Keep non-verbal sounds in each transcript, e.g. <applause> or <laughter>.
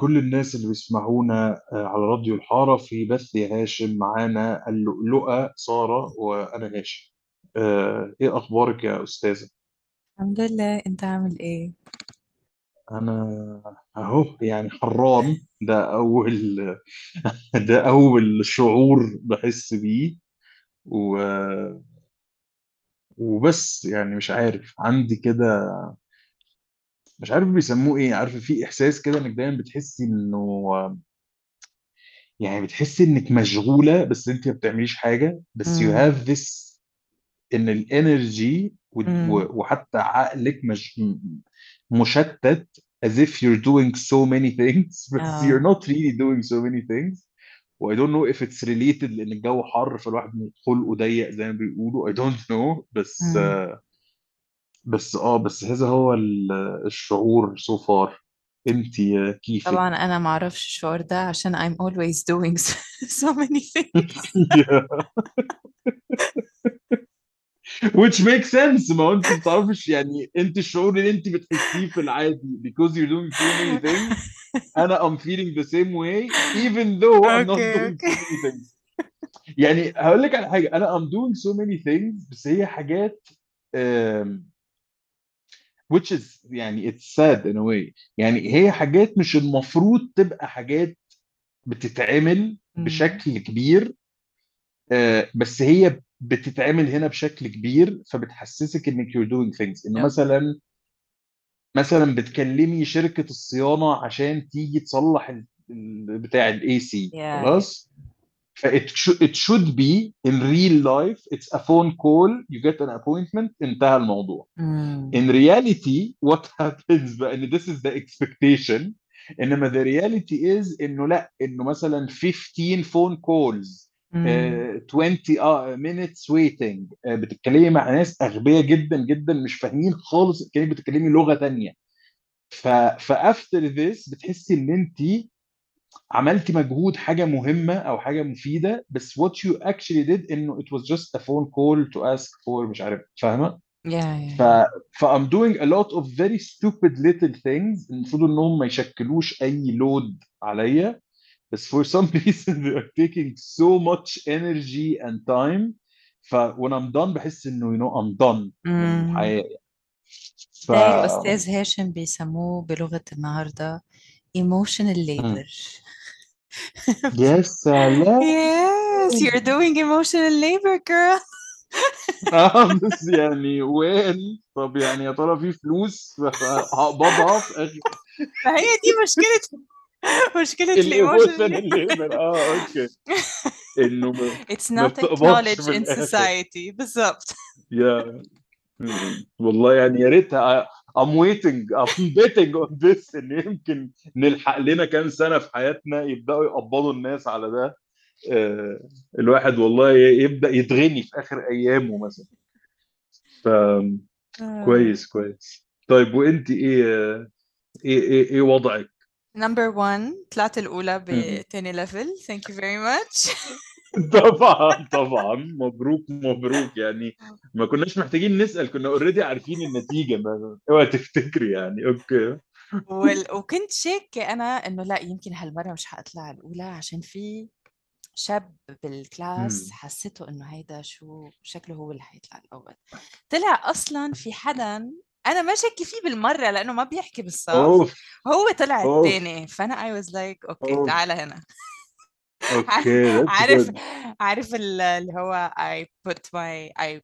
بكل الناس اللي بيسمعونا آه، على راديو الحارة في بث هاشم معانا اللؤلؤة سارة وأنا هاشم. آه، إيه أخبارك يا أستاذة؟ الحمد لله. أنت عامل إيه؟ أنا أهو يعني حران ده أول <laughs> ده أول شعور بحس بيه. و... وبس يعني مش عارف. عندي كده مش عارف بيسموه إيه عارف في إحساس كده إنك دايما بتحسي إنه يعني بتحسي إنك مشغولة بس أنت ما بتعمليش حاجة بس you امم have this إن الانرجي وحتى عقلك مش مشتت as if you're doing so many things <laughs> بس you're آه not really doing so many things. I don't know if it's related لإن الجو حر فالواحد خلقه ضيق زي ما بيقولوا I don't know بس امم بس آه بس هذا هو ال- الشعور so far انت كيفك طبعا أنا ما أعرفش الشعور ده عشان I'm always doing so, many things which makes sense ما هو انت ما بتعرفش يعني انت الشعور اللي انت بتحسيه في العادي because you're doing so many things أنا I'm feeling the same way even though I'm not okay doing okay so many things يعني هقول لك على حاجة أنا I'm doing so many things بس هي حاجات um, which is يعني it's sad in a way. يعني هي حاجات مش المفروض تبقى حاجات بتتعمل بشكل كبير آه، بس هي بتتعمل هنا بشكل كبير فبتحسسك إنك you're doing things. إنه مثلا مثلا بتكلمي شركة الصيانة عشان تيجي تصلح بتاع ال AC خلاص؟ It should, it should be in real life it's a phone call you get an appointment انتهى الموضوع امم in reality what happens بقى ان this is the expectation انما the reality is انه لا انه مثلا 15 phone calls امم آه، 20 آه، minutes waiting آه، بتتكلمي مع ناس اغبياء جدا جدا مش فاهمين خالص كانك بتتكلمي لغة تانية ف فافتر ذس بتحسي ان انت عملتي مجهود حاجة مهمه أو حاجة مفيده بس what you actually did انه it was just a phone call to ask for مش عارف فاهمه يا يا ف ف I'm doing a lot of very stupid little things المفروض انهم ما يشكلوش اي load عليا بس for some reason they are taking so much energy and time ف when I'm done بحس انه you know I'm done امم الحياة ف ده يا أستاذ هاشم بيسموه بلغة النهاردة emotional labor يا سلام Yes, you're doing emotional labor, girl. <laughs> آه بس يعني وين طب يعني يا ترى في فلوس؟ هقبضها في اخر فهي دي مشكلة مشكلة ال emotion آه okay. إنه ما, ما not بتقبضش acknowledged in society. بالظبط. يا والله يعني يا ريت I'm waiting. I'm betting on this إن يمكن نلحق لنا كام سنة في حياتنا يبدأوا يقبضوا الناس على ده. آه الواحد والله يبدأ يتغني في آخر أيامه مثلا. آه. فكويس كويس. طيب وأنت إيه إيه إيه, إيه وضعك؟ Number one طلعت الأولى مم. بتاني level. Thank you very much. <laughs> <laughs> طبعا طبعا. مبروك مبروك. يعني ما كناش محتاجين نسأل كنا already عارفين النتيجة. ما <laughs> اوعى تفتكري يعني. okay. وال... وكنت شاكة أنا إنه لا يمكن هالمرة مش هطلع الأولى عشان في شاب بال class. حسيته إنه هيدا شو شكله هو اللي هيطلع الأول. طلع أصلا في حدا أنا ما شاكة فيه بالمرة لأنه ما بيحكي بالصف. هو طلع فأنا I was like okay أوف. تعال هنا. اوكي <laughs> that's عارف good عارف ال- اللي هو I put my I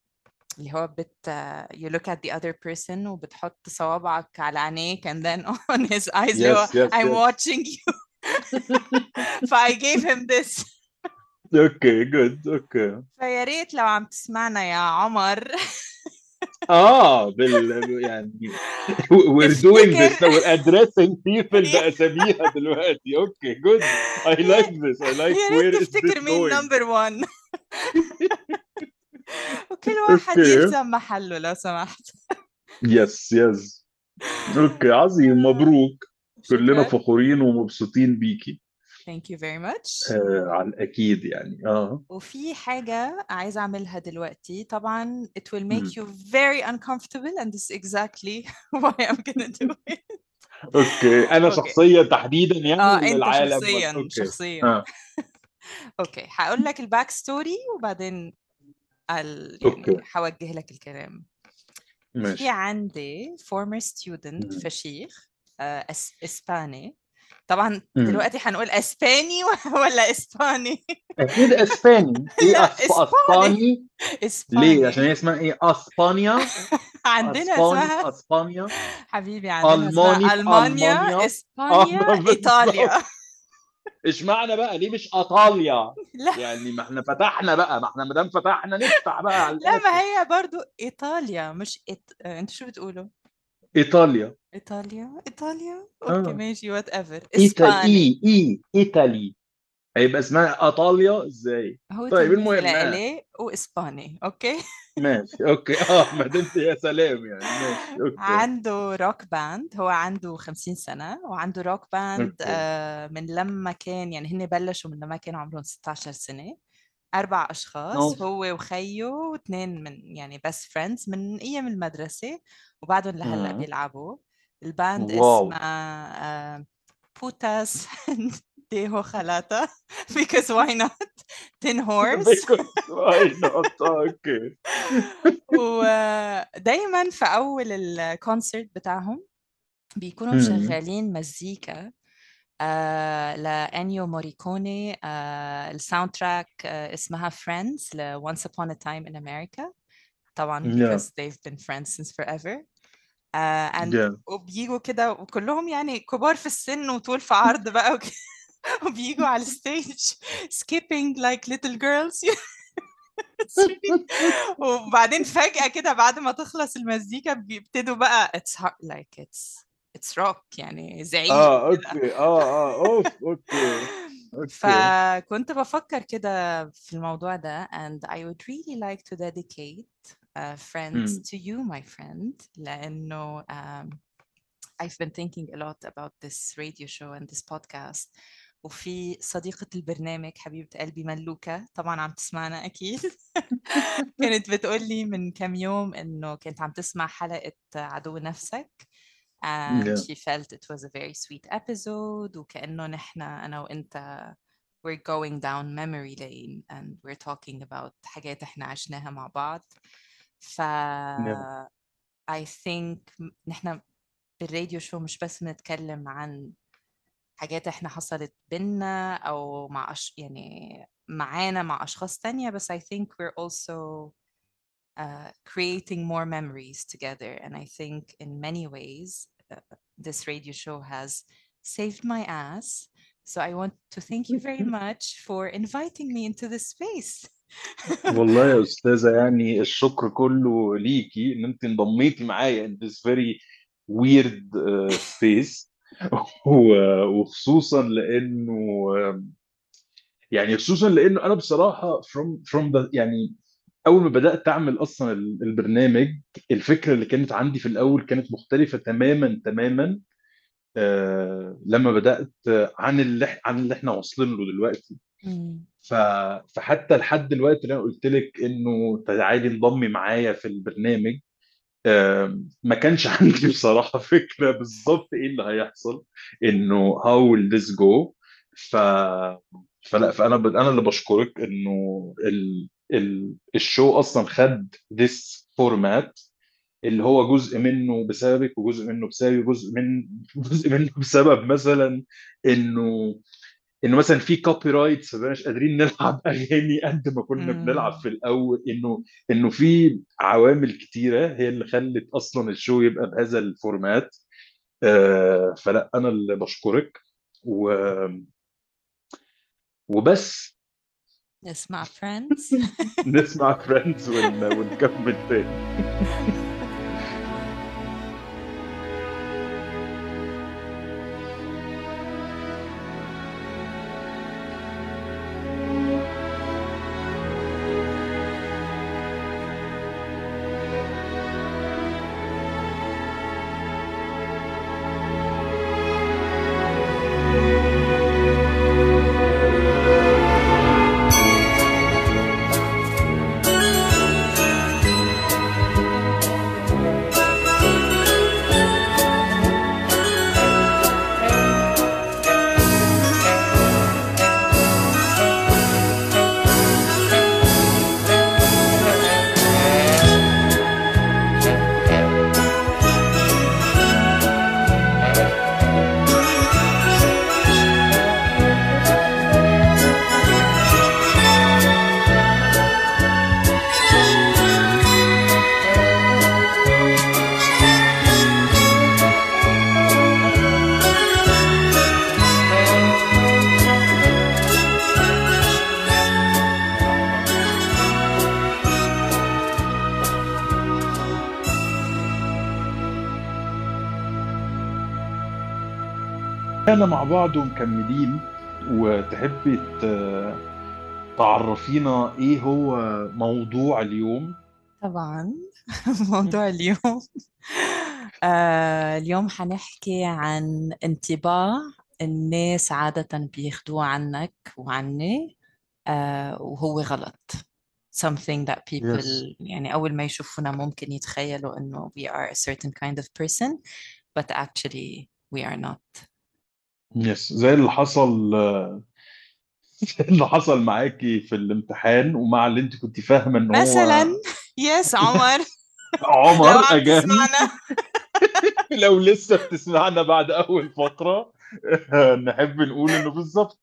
اللي هو بت you look at the other person وبتحط صوابعك على عينيك and then <laughs> on his eyes اللي هو yes yes I'm yes watching you <laughs> ف I gave him this اوكي good اوكي فيا ريت لو عم تسمعنا يا عمر آه بال يعني <laughs> we're <laughs> doing تفتكر this. Now we're addressing people <laughs> بأساميها دلوقتي. okay good. I like this. I like يا ريت where is this تفتكر مين number 1 وكل واحد يلزم محله لو سمحت. yes yes okay عظيم. مبروك. كلنا فخورين ومبسوطين بيكي. Thank you very much. آه على الأكيد يعني. آه. وفي حاجة عايزة أعملها دلوقتي. طبعا it will make you very uncomfortable and this is exactly <laughs> why I'm gonna do <laughs> it. okay. أنا <laughs> شخصيا تحديدا يعني آه أنت شخصيا شخصيا. آه. okay. هقول لك ال backstory وبعدين ال... يعني okay. هوجه لك الكلام. في ماشي. عندي former student مم. فشيخ آه،. إسباني. طبعا مم. دلوقتي هنقول إسباني <laughs> ولا إسباني؟ أكيد إسباني. <laughs> إيه لا أسب... إسباني. أسباني؟ ليه؟ عشان اسباني هي اسمها إيه؟ أسبانيا؟ <laughs> عندنا أسباني اسمها أسبانيا؟ حبيبي عندنا ألمانيا ألمانيا؟ إسبانيا إيطاليا. اشمعنى بقى؟ ليه مش إيطاليا؟ لا. يعني ما إحنا فتحنا بقى ما إحنا ما دام فتحنا نفتح بقى على لا ما هي برضو إيطاليا مش إيط... آه، أنتوا شو بتقولوا؟ ايطاليا ايطاليا ايطاليا okay آه ماشي whatever ايطالي اي اي ايطالي هيبقى اسمها إيطاليا إزاي؟ هو طيب المهم آه. لإلي وإسباني okay <laughs> ماشي okay آه ما دمت يا سلام يعني. ماشي okay عنده rock band هو عنده 50 سنة وعنده rock band آه، من لما كان يعني هن بلشوا من لما كانوا عمرهم 16 سنة. أربع أشخاص نوف هو وخيه واثنين من يعني بس friends من أيام المدرسة وبعدهم لهلأ مم. بيلعبوا. ال band wow. اسمها آه، Botas <laughs> de Hojalata <laughs> because why not? Tin <laughs> horse. Because why not okay. ودايما في أول ال concert بتاعهم بيكونوا مم. مشغلين مزيكا. آه لإنيو موريكوني آه ال soundtrack آه اسمها Friends ل Once Upon a Time in America. طبعا yeah. because they've been friends since forever. آه and yeah. وبيجوا كده وكلهم يعني كبار في السن وطول في عرض <laughs> بقى وك- وبيجوا على ال stage skipping like little girls. <laughs> وبعدين فجأة كده بعد ما تخلص المزيكا بيبتدوا بقى it's hard, like it's it's rock يعني زعيق آه okay. آه آه أوف okay. <laughs> okay. فكنت بفكر كده في الموضوع ده and I would really like to dedicate uh, friends to you my friend لأنه um, I've been thinking a lot about this radio show and this podcast. وفي صديقة البرنامج حبيبة قلبي ملوكة طبعا عم تسمعنا أكيد. <laughs> كانت بتقول لي من كم يوم إنه كانت عم تسمع حلقة عدو نفسك. And yeah. she felt it was a very sweet episode وكأنه نحن أنا وأنت we're going down memory lane and we're talking about حاجات إحنا عشناها مع بعض. ف yeah. I think م- نحن بالراديو شو مش بس بنتكلم عن حاجات إحنا حصلت بينا أو مع أش... يعني معانا مع أشخاص تانية بس I think we're also uh, creating more memories together and I think in many ways uh, this radio show has saved my ass so I want to thank you very much for inviting me into this space والله يا أستاذة يعني الشكر كله ليكي إن أنت انضميتي معايا in this very weird uh, space و- وخصوصا لأنه يعني خصوصا لأنه أنا بصراحة from from the يعني أول ما بدأت أعمل أصلا ال- البرنامج الفكرة اللي كانت عندي في الأول كانت مختلفة تماما تماما. آه، لما بدأت آه، عن اللي عن اللي إحنا واصلين له دلوقتي. ف... فحتى لحد دلوقتي اللي أنا قلت لك إنه تعالي انضمي معايا في البرنامج. ما كانش <laughs> عندي بصراحة فكرة بالظبط إيه اللي هيحصل إنه how will this go. ف فلا فأنا ب... أنا اللي بشكرك إنه ال... ال... ال show أصلا خد this format اللي هو جزء منه بسببك وجزء منه بسببي وجزء من جزء منه بسبب مثلا انه إنه مثلا في copyrights فمبقاش قادرين نلعب أغاني قد ما كنا بنلعب. في الأول. انه إنه في عوامل كتيرة هي اللي خلت أصلا ال show يبقى بهذا ال format آه فلا أنا اللي بشكرك. و... وبس. نسمع friends. نسمع فريندز ون... ونكمل تاني إحنا مع بعض ومكملين وتحبي تعرفينا إيه هو موضوع اليوم؟ طبعا. <laughs> موضوع اليوم. <laughs> آه اليوم حنحكي عن انطباع الناس عادة بياخدوه عنك وعني آه وهو غلط. Something that people Yes. يعني أول ما يشوفونا ممكن يتخيلوا إنه we are a certain kind of person but actually we are not. يس زي اللي حصل زي <laughs> اللي حصل معاكي في الامتحان ومع اللي انت كنت فاهمة إن هو مثلا. يس <laughs> عمر. عمر عم اجان تسمعنا. <laughs> لو لسه بتسمعنا بعد أول فقره نحب نقول إنه بالظبط.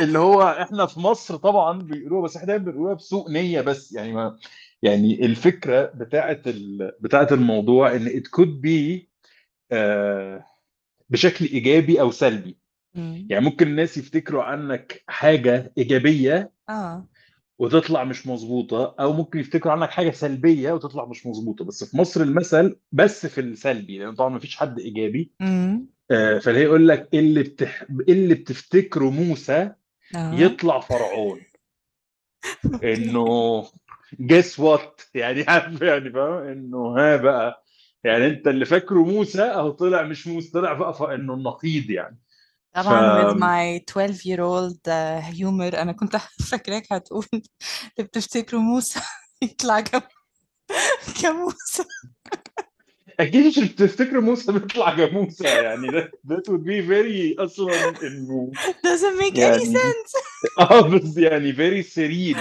اللي هو إحنا في مصر طبعا بيقولوها بس إحنا دايما بنقولها بسوء نية بس. يعني ما يعني الفكرة بتاعت ال... بتاعت الموضوع إن it could be آه، بشكل إيجابي أو سلبي. مم. يعني ممكن الناس يفتكروا عنك حاجة إيجابية آه. وتطلع مش مظبوطة أو ممكن يفتكروا عنك حاجة سلبية وتطلع مش مظبوطة. بس في مصر المثل بس في السلبي لأن طبعا ما فيش حد إيجابي. مم. آه، فاللي يقول لك اللي بتح... اللي بتفتكره موسى آه. يطلع فرعون. <laughs> إنه جيس وات يعني <laughs> عارف يعني فاهم؟ إنه ها بقى. يعني أنت اللي فاكره موسى أهو طلع مش موسى طلع بقى إنه النقيض يعني. طبعا with my 12 year old uh, humor. أنا كنت <laughs> فاكراك هتقول اللي بتفتكروا موسى؟ <laughs> يطلع كم كموسى <laughs> أكيد مش بتفتكر موسى بيطلع جاموسة. يعني that would be very أصلا انه doesn't make any يعني sense. آه بس يعني very serene.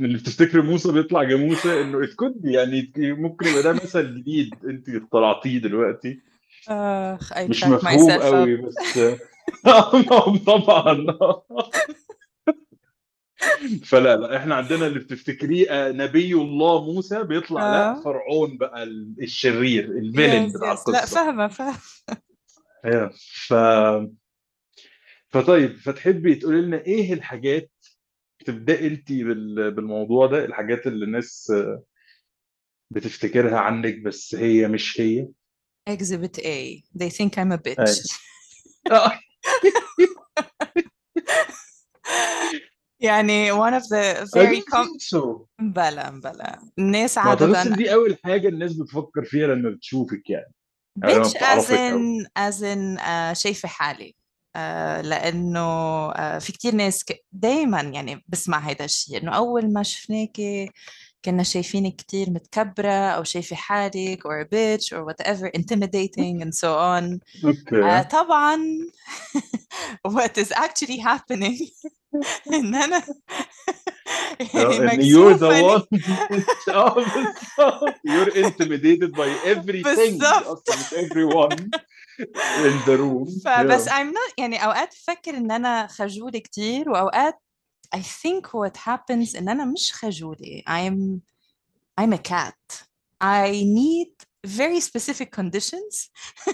اللي بتفتكر موسى بيطلع جاموسة. إنه it could be يعني ممكن يبقى ده مثل جديد. أنت اخترعتيه دلوقتي. آخ I مش مفهوم قوي بس آه، <laughs> طبعا. فلا لا إحنا عندنا اللي بتفتكريه آه، نبي الله موسى بيطلع لا آه. فرعون بقى ال- الشرير الفيلن بتاع لا القصة. فاهمة فاهمة. <laughs> أيوه ف فطيب فتحبي تقولي لنا إيه الحاجات تبدأي انت بال... بالموضوع ده؟ الحاجات اللي الناس بتفتكرها عنك بس هي مش هي؟ Exhibit A. They think I'm a bitch. آه، <laughs> يعني one of the very com so. بلا بلا. الناس عادة دي أول حاجة الناس بتفكر فيها لما بتشوفك يعني. Bitch as in as in آه شايفة حالي. آه لأنه آه في كتير ناس ك... دايما يعني بسمع هيدا الشيء. إنه أول ما شفناكي كنا شايفينك كتير متكبرة أو شايفة حالك or a bitch or whatever intimidating and so on آه أوكي طبعا what is actually happening إن أنا يعني you're the one آه you're intimidated by everything everyone in the room فبس yeah I'm not يعني أوقات بفكر إن أنا خجولة كتير وأوقات I think what happens إن أنا مش خجولة. I'm I'm a cat. I need very specific conditions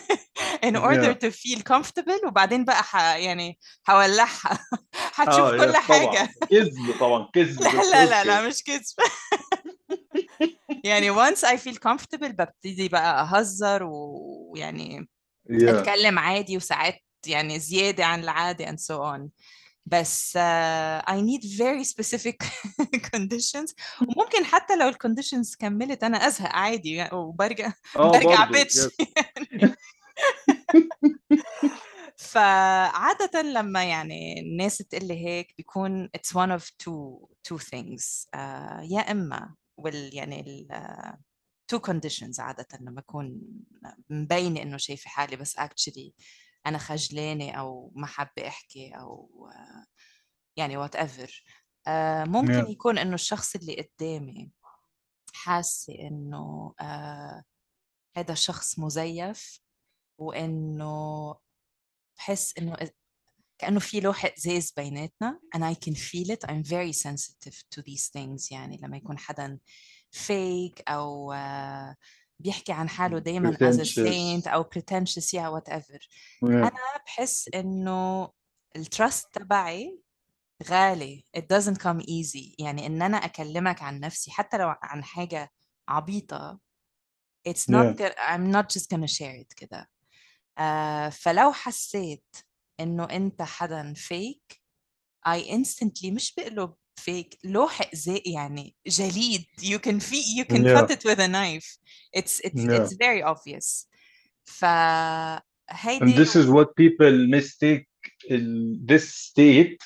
<laughs> in order yeah. to feel comfortable وبعدين بقى ح... يعني هولعها. <laughs> هتشوف آه كل حاجة. كذب طبعا كذب لا لا لا لا مش كذب. <laughs> يعني once I feel comfortable ببتدي بقى أهزر ويعني yeah. أتكلم عادي وساعات يعني زيادة عن العادة and so on. بس I need very specific <laughs> conditions. وممكن حتى لو الكونديشنز كملت أنا أزهق عادي يعني وبرجع <laughs> آه برجع بيتش <laughs> فعادة لما يعني الناس تقول لي هيك بيكون it's one of two two things uh, يا إما وال يعني ال uh, two conditions عادة لما أكون مبينة إنه شايفة حالي بس actually أنا خجلانة أو ما حابة أحكي أو uh, يعني whatever. uh, ممكن yeah يكون إنه الشخص اللي قدامي حاسة إنه uh, هذا الشخص مزيف وإنه بحس إنه كأنه في لوحة إزاز بيناتنا and I can feel it. I'm very sensitive to these things يعني لما يكون حدا fake أو uh, بيحكي عن حاله دايما as a saint pretentious. yeah whatever. Yeah. أنا بحس إنه التراست تبعي غالي. It doesn't come easy. يعني إن أنا أكلمك عن نفسي حتى لو عن حاجة عبيطة it's not yeah. I'm not just gonna share it كده. آه فلو حسيت إنه أنت حدا فيك I instantly مش بقلب فيك لوح زي يعني جليد you can feel you can cut yeah it with a knife it's it's yeah it's very obvious ف and this is what people mistake in this state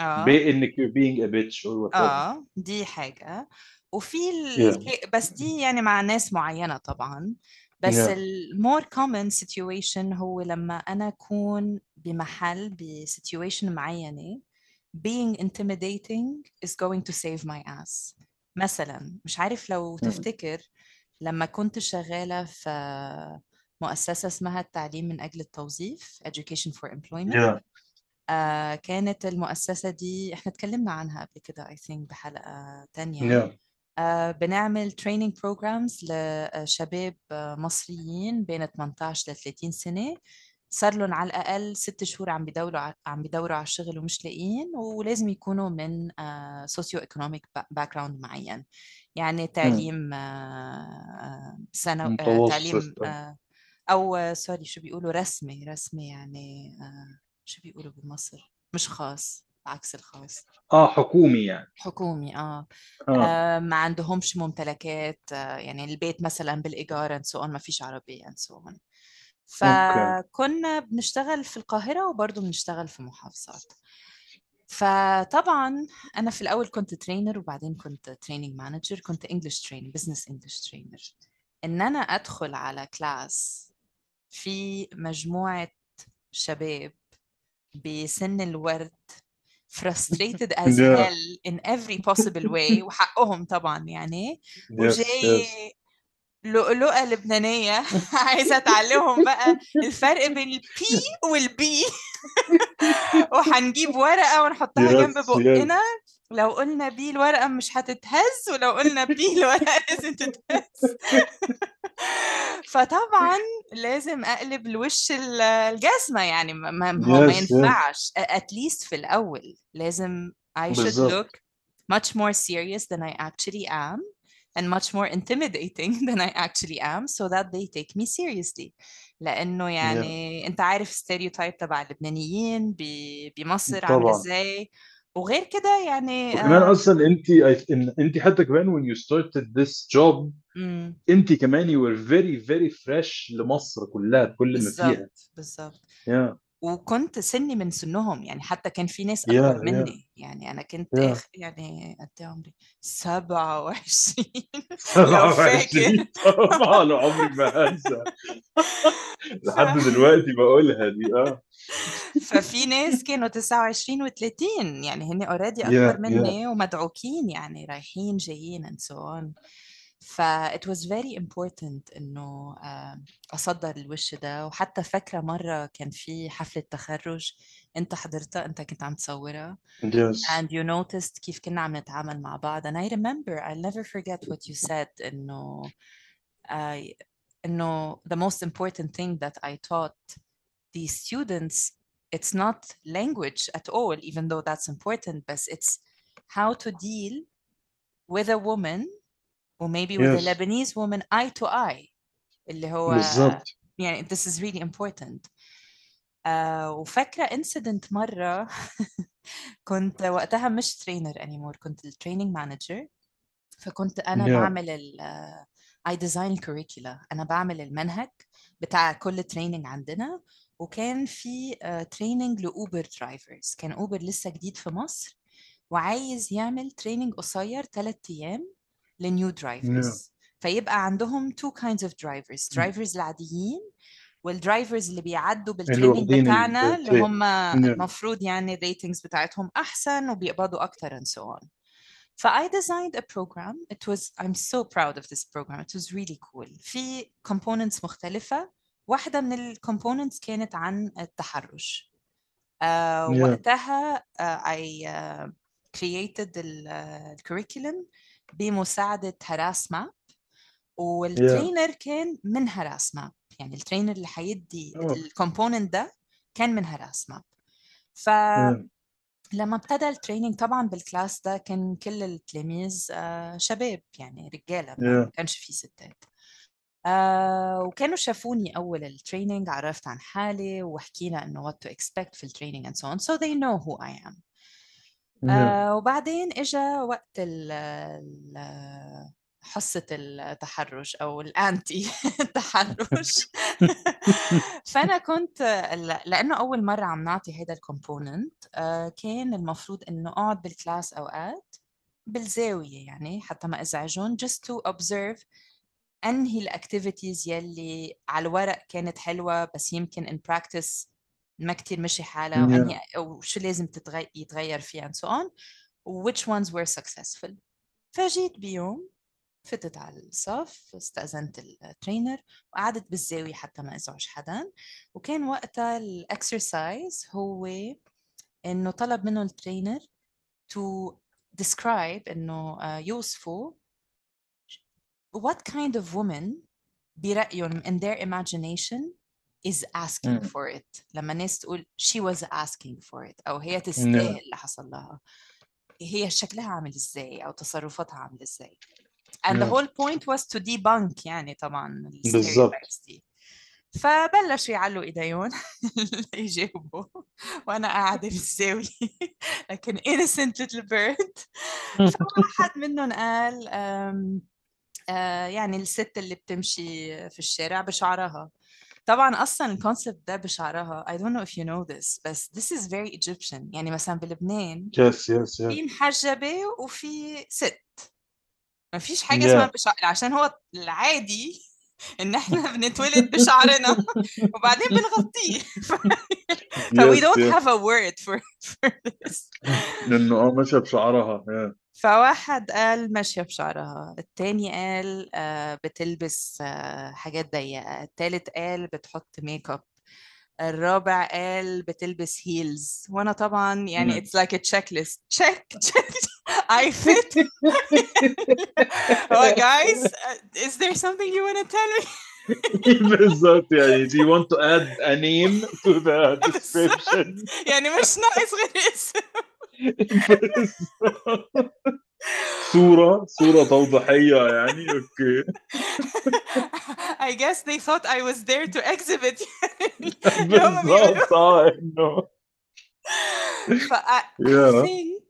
آه بانك you're being a bitch or whatever آه دي حاجة وفي yeah ال... بس دي يعني مع ناس معينة طبعا بس yeah ال more common situation هو لما أنا أكون بمحل ب situation معينة being intimidating is going to save my ass. مثلا مش عارف لو. تفتكر لما كنت شغالة في مؤسسة اسمها التعليم من أجل التوظيف Education for Employment. Yeah. آه كانت المؤسسة دي إحنا اتكلمنا عنها قبل كده I think بحلقة تانية. Yeah. آه بنعمل training programs لشباب مصريين بين 18 ل 30 سنة. صار لهم على الأقل ست شهور عم بيدوروا عم بيدوروا على الشغل ومش لاقيين ولازم يكونوا من socio-economic background معين. يعني. تعليم آه، آه، ثانوي آه، تعليم آه، أو sorry شو بيقولوا؟ رسمي رسمي يعني آه، شو بيقولوا بمصر مش خاص عكس الخاص. آه حكومي يعني. حكومي آه. آه. آه، ما عندهمش ممتلكات آه، يعني البيت مثلا and so on ما فيش so on. okay فكنا بنشتغل في القاهرة وبرضه بنشتغل في محافظات. فطبعا أنا في الأول كنت trainer وبعدين كنت training manager كنت English trainer business English trainer إن أنا أدخل على كلاس في مجموعة شباب بسن الورد frustrated as <laughs> yeah. hell in every possible way وحقهم طبعا يعني yes وجاي yes. لؤلؤة لبنانية. <laughs> عايزة أتعلمهم بقى الفرق بين ال B وال P. <laughs> وهنجيب ورقة ونحطها جنب بقنا. لو قلنا B الورقة مش هتتهز ولو قلنا P الورقة <laughs> لازم تتهز. فطبعا لازم أقلب الوش ال- الجسمة يعني ما هو ما ينفعش. at least في الأول لازم I should look much more serious than I actually am. and much more intimidating <laughs> than I actually am so that they take me seriously. لأنه يعني yeah. أنت عارف ستيريوتايب تبع اللبنانيين بمصر عامل إزاي وغير كده يعني كمان آه أصلا أنت أنت حتى كمان when you started this job مم. أنت كمان you were very very fresh لمصر كلها بكل ما فيها بالظبط بالظبط yeah. وكنت سني من سنهم يعني حتى كان في ناس yeah أكبر yeah مني يعني أنا كنت yeah آخر يعني قد إيه عمري؟ 27 <laughs> لو 27 فاكر طبعا عمري ما هنسى. <laughs> ف... لحد دلوقتي بقولها دي آه. ففي ناس كانوا 29 و30 يعني هن اوريدي أكبر yeah yeah مني ومدعوكين يعني رايحين جايين and so on. ف it was very important انه آه، اصدر الوش ده وحتى فاكره مره كان في حفله تخرج انت حضرتها انت كنت عم تصورها yes and you noticed كيف كنا عم نتعامل مع بعض and I remember I'll never forget what you said انه I انه the most important thing that I taught these students it's not language at all even though that's important but it's how to deal with a woman maybe with a yes. Lebanese woman eye to eye اللي هو بالظبط يعني this is really important. آه وفاكرة incident مرة <laughs> كنت وقتها مش trainer anymore كنت ال training manager. فكنت أنا yeah. بعمل ال I design curricula. أنا بعمل المنهج بتاع كل training عندنا. وكان في training لأوبر drivers كان أوبر لسه جديد في مصر وعايز يعمل training قصير ثلاث أيام. ل new yeah drivers فيبقى عندهم two kinds of drivers drivers العاديين وال drivers اللي بيعدوا بال training بتاعنا اللي هم المفروض يعني ال ratings بتاعتهم أحسن وبيقبضوا أكتر and so on. ف I designed a program. It was I'm so proud of this program. It was really cool. في components مختلفة. واحدة من ال components كانت عن التحرش. آه yeah وقتها آه I uh, created ال uh, curriculum بمساعدة هراس ماب yeah. وال trainer كان من هراس ماب. يعني ال trainer اللي هيدي oh. ال component ده كان من هراس ماب. ف yeah. لما ابتدى ال training طبعا بال class ده كان كل التلاميذ آه، شباب يعني رجالة ما ما yeah. كانش في ستات. آه وكانوا شافوني أول ال training عرفت عن حالي وحكينا إنه what to expect في ال training so on. So they know who I am. yeah. آه وبعدين إجا وقت ال ال- حصة التحرش أو ال anti <laughs> التحرش. <laughs> فأنا كنت لأنه أول مرة عم نعطي هيدا ال component كان المفروض إنه أقعد بال class أوقات بالزاوية يعني حتى ما أزعجهم just to observe أنهي ال activities يلي على الورق كانت حلوة بس يمكن in practice ما كتير مشي حالها yeah. وأنهي أو شو لازم تتغي... يتغير فيها and so on which ones were successful فجيت بيوم فتت على الصف استأذنت ال trainer وقعدت بالزاوية حتى ما أزعج حدا وكان وقتها ال exercise هو إنه طلب منه الترينر to describe إنه آه، يوصفوا what kind of woman برأيهم in their imagination is asking Mm. for it. لما الناس تقول she was asking for it أو هي. تستاهل اللي حصل لها. هي شكلها عامل إزاي؟ أو تصرفاتها عامل إزاي؟ and the yeah. whole point was to debunk يعني طبعا دي. فبلشوا يعلوا إيديهم <laughs> يجاوبوا وأنا قاعدة بالزاويه <laughs> لكن innocent little bird. <laughs> فواحد منهم قال آه، يعني الست اللي بتمشي في الشارع بشعرها. طبعا أصلا الكونسبت ده بشعرها I don't know if you know this بس this is very Egyptian. يعني مثلا بلبنان yes yes في yes محجبة وفي ست. ما فيش حاجة اسمها yeah بشعر عشان هو العادي إن إحنا <laughs> بنتولد بشعرنا <laughs> وبعدين بنغطيه. <laughs> ف... we don't have a word for, for this. لأنه آه ماشيه بشعرها. فواحد قال ماشية بشعرها التاني قال آه بتلبس آه حاجات ضيقة التالت قال بتحط ميك اب الرابع قال بتلبس heels وأنا طبعا يعني it's like a checklist. Check check I fit. هو guys uh, is there something you want to tell me? <laughs> بالظبط يعني do you want to add a name to the <laughs> description? يعني مش ناقص غير اسم. <laughs> صورة صورة توضيحية يعني أوكي. <laughs> I guess they thought I was there to exhibit. <laughs> بالظبط آه إنه. ف I, think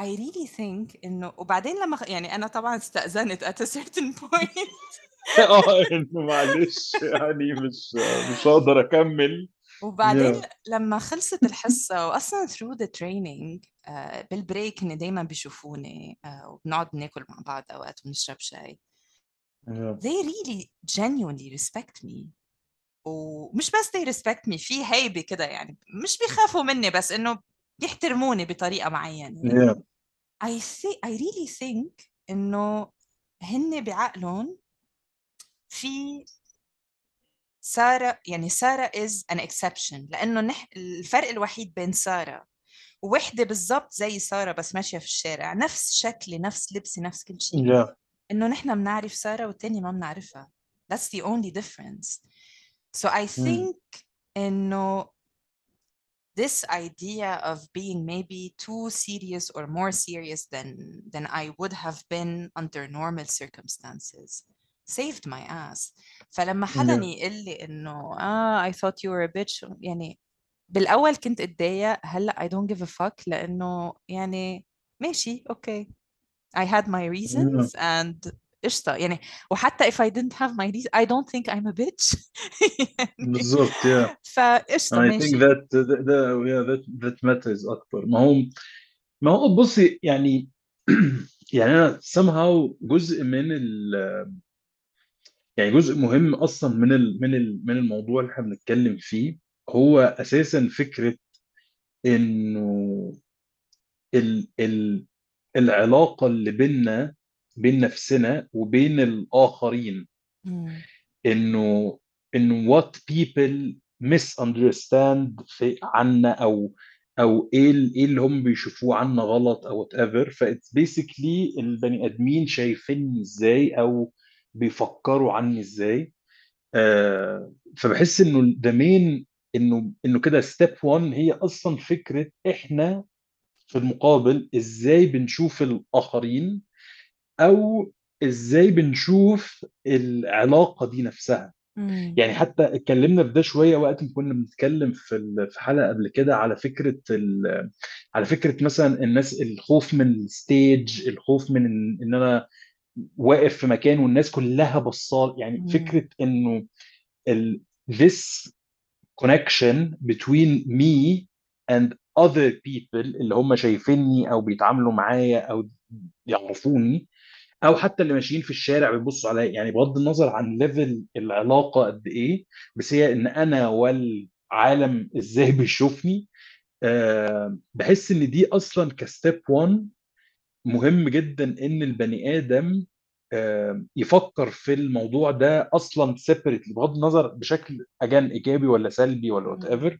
I really think إنه وبعدين لما يعني أنا طبعا استأذنت at a certain point. آه إنه معلش يعني مش مش هقدر أكمل. وبعدين yeah. لما خلصت الحصة وأصلا through the training آه، بالبريك إن دايما بيشوفوني آه، وبنقعد ناكل مع بعض أوقات ونشرب شاي. Yeah. They really genuinely respect me. ومش بس they respect me في هيبة كده يعني مش بيخافوا مني بس إنه بيحترموني بطريقة معينة. Yeah. I think I really think إنه هن بعقلهم في سارة يعني سارة is an exception لأنه نح... الفرق الوحيد بين سارة ووحدة بالضبط زي سارة بس ماشية في الشارع نفس شكلي نفس لبسي نفس كل شيء yeah إنه نحن بنعرف سارة والتاني ما بنعرفها that's the only difference so I Mm. think إنه this idea of being maybe too serious or more serious than than I would have been under normal circumstances saved my ass فلما حدا يقول لي انه آه I thought you were a bitch يعني بالاول كنت اتضايق هلا I don't give a fuck لأنه يعني ماشي أوكي I had my reasons and قشطة يعني وحتى if I didn't have my reasons I don't think I'm a bitch يعني بالظبط yeah فقشطة I think ماشي that that that- yeah that that matters أكتر ما هو ما هو بصي يعني يعني أنا somehow جزء من ال يعني جزء مهم أصلا من ال من ال من الموضوع اللي إحنا بنتكلم فيه هو أساسا فكرة إنه ال ال العلاقة اللي بيننا بين نفسنا وبين الآخرين مم. إنه إنه what people misunderstand في عنا أو أو إيه ال- إيه اللي هم بيشوفوه عنا غلط أو whatever ف it's basically البني آدمين شايفيني إزاي أو بيفكروا عني إزاي آه فبحس إنه ده مين إنه إنه كده step 1 هي أصلا فكرة إحنا في المقابل إزاي بنشوف الآخرين أو إزاي بنشوف العلاقة دي نفسها مم. يعني حتى اتكلمنا في ده شوية وقت ما كنا بنتكلم في في حلقة قبل كده على فكرة ال- على فكرة مثلا الناس الخوف من ال stage الخوف من إن أنا واقف في مكان والناس كلها بصال يعني مم. فكرة إنه ال this connection between me and other people اللي هم شايفيني أو بيتعاملوا معايا أو يعرفوني أو حتى اللي ماشيين في الشارع بيبصوا عليا يعني بغض النظر عن level العلاقة قد إيه بس هي إن أنا والعالم إزاي <laughs> بيشوفني آه، بحس إن دي أصلا ك step 1 مهم جدا إن البني آدم آه، يفكر في الموضوع ده أصلا separately بغض النظر بشكل again إيجابي ولا سلبي ولا whatever.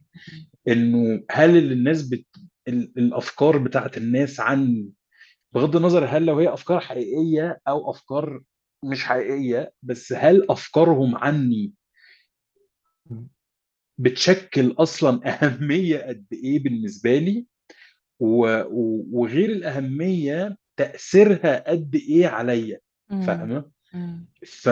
إنه هل اللي الناس بت... ال- الأفكار بتاعت الناس عني بغض النظر هل لو هي أفكار حقيقية أو أفكار مش حقيقية بس هل أفكارهم عني بتشكل أصلا أهمية قد إيه بالنسبة لي وغير الأهمية تأثيرها قد إيه عليا. فاهمة. ف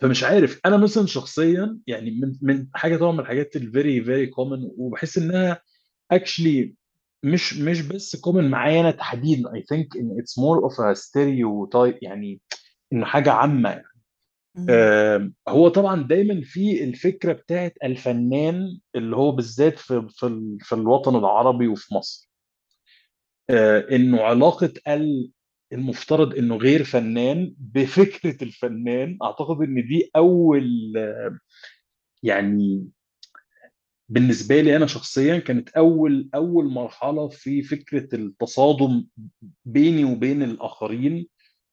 فمش عارف أنا مثلا شخصيا يعني من من حاجة طبعا من الحاجات ال very very common وبحس إنها actually مش مش بس common معايا أنا تحديدا I think إن it's more of a stereotype يعني إنه حاجة عامة يعني. هو طبعا دايما في الفكرة بتاعت الفنان اللي هو بالذات في في ال- في الوطن العربي وفي مصر. آه، إنه علاقة ال المفترض إنه غير فنان بفكرة الفنان أعتقد إن دي أول يعني بالنسبة لي أنا شخصيا كانت أول أول مرحلة في فكرة التصادم بيني وبين الآخرين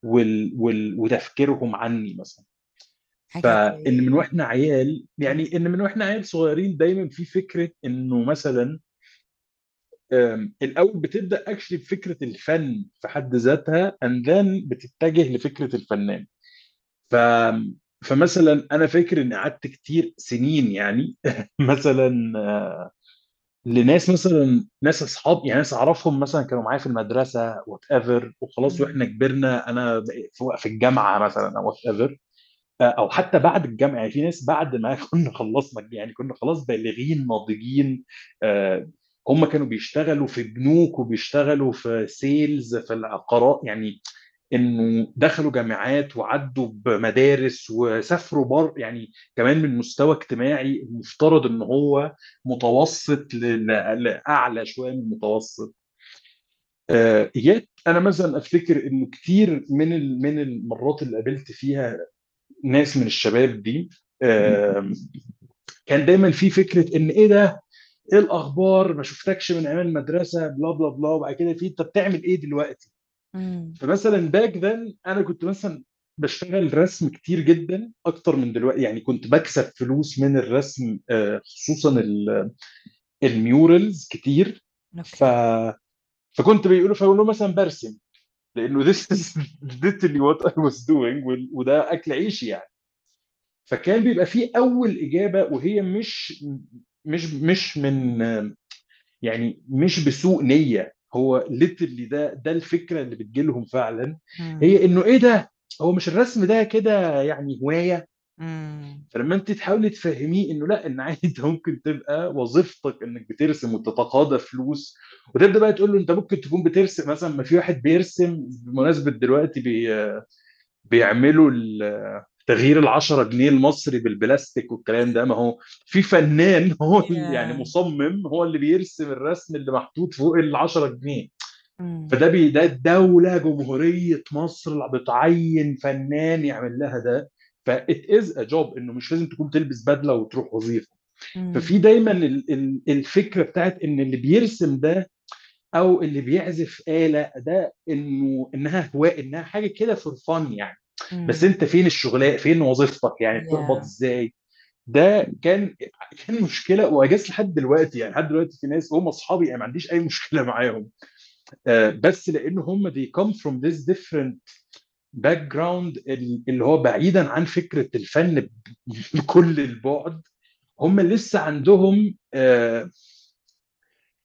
وال وال وتفكيرهم عني مثلا. فإن من وإحنا عيال. يعني إن من وإحنا عيال صغيرين دايما في فكرة إنه مثلا الأول بتبدأ actually بفكرة الفن في حد ذاتها and then بتتجه لفكرة الفنان ف فمثلا أنا فاكر إني قعدت كتير سنين يعني <laughs> مثلا آه، لناس مثلا ناس أصحاب يعني ناس أعرفهم مثلا كانوا معايا في المدرسة whatever وخلاص وإحنا. كبرنا أنا في الجامعة مثلا أو whatever أو حتى بعد الجامعة يعني في ناس بعد ما <laughs> كنا خلصنا يعني كنا خلاص بالغين ناضجين آه، هم كانوا بيشتغلوا في بنوك وبيشتغلوا في سيلز في العقارات يعني إنه دخلوا جامعات وعدوا بمدارس وسافروا بر يعني كمان من مستوى اجتماعي المفترض إن هو متوسط لأعلى شوية من المتوسط. آه، يات أنا مثلا أفتكر إنه كتير من من المرات اللي قابلت فيها ناس من الشباب دي كان دايما في فكرة إن إيه ده؟ إيه الأخبار؟ ما شفتكش من أيام المدرسة بلا بلا بلا وبعد كده في انت بتعمل إيه دلوقتي. فمثلا back then أنا كنت مثلا بشتغل رسم كتير جدا أكتر من دلوقتي يعني كنت بكسب فلوس من الرسم آه، خصوصا ال- ال murals كتير. ف فكنت بيقولوا فاقول له مثلا برسم. لأنه this is <laughs> literally what I was doing وده أكل عيشي يعني. فكان بيبقى فيه أول إجابة وهي مش مش مش من يعني مش بسوء نية. هو ليترلي ده ده الفكرة اللي بتجيلهم فعلا. هي إنه إيه ده؟ هو مش الرسم ده كده يعني هواية؟ فلما انت تحاولي تفهميه انه لا ان عادي انت ممكن تبقى وظيفتك انك بترسم وتتقاضى فلوس وتبدا بقى تقول له انت ممكن تكون بترسم مثلا ما في واحد بيرسم بمناسبة دلوقتي بي بيعملوا تغيير ال 10 جنيه المصري بالبلاستيك والكلام ده ما هو في فنان <laughs> هو يعني. مصمم هو اللي بيرسم الرسم اللي محطوط فوق ال 10 جنيه. فده بي ده الدولة جمهورية مصر بتعين فنان يعمل لها ده ف it is a job إنه مش لازم تكون تلبس بدلة وتروح وظيفة مم. ففي دايما ال- ال- الفكرة بتاعت إن اللي بيرسم ده أو اللي بيعزف آلة ده إنه إنها هواء إنها حاجة كده for fun يعني بس مم. أنت فين الشغلانه فين وظيفتك يعني بتقبض. إزاي ده كان كان مشكلة واجاز لحد دلوقتي يعني لحد دلوقتي في ناس هم أصحابي يعني ما عنديش أي مشكلة معاهم آه، بس لأن هم they come from this different background ال- اللي هو بعيدا عن فكرة الفن بكل البعد هم لسه عندهم آه،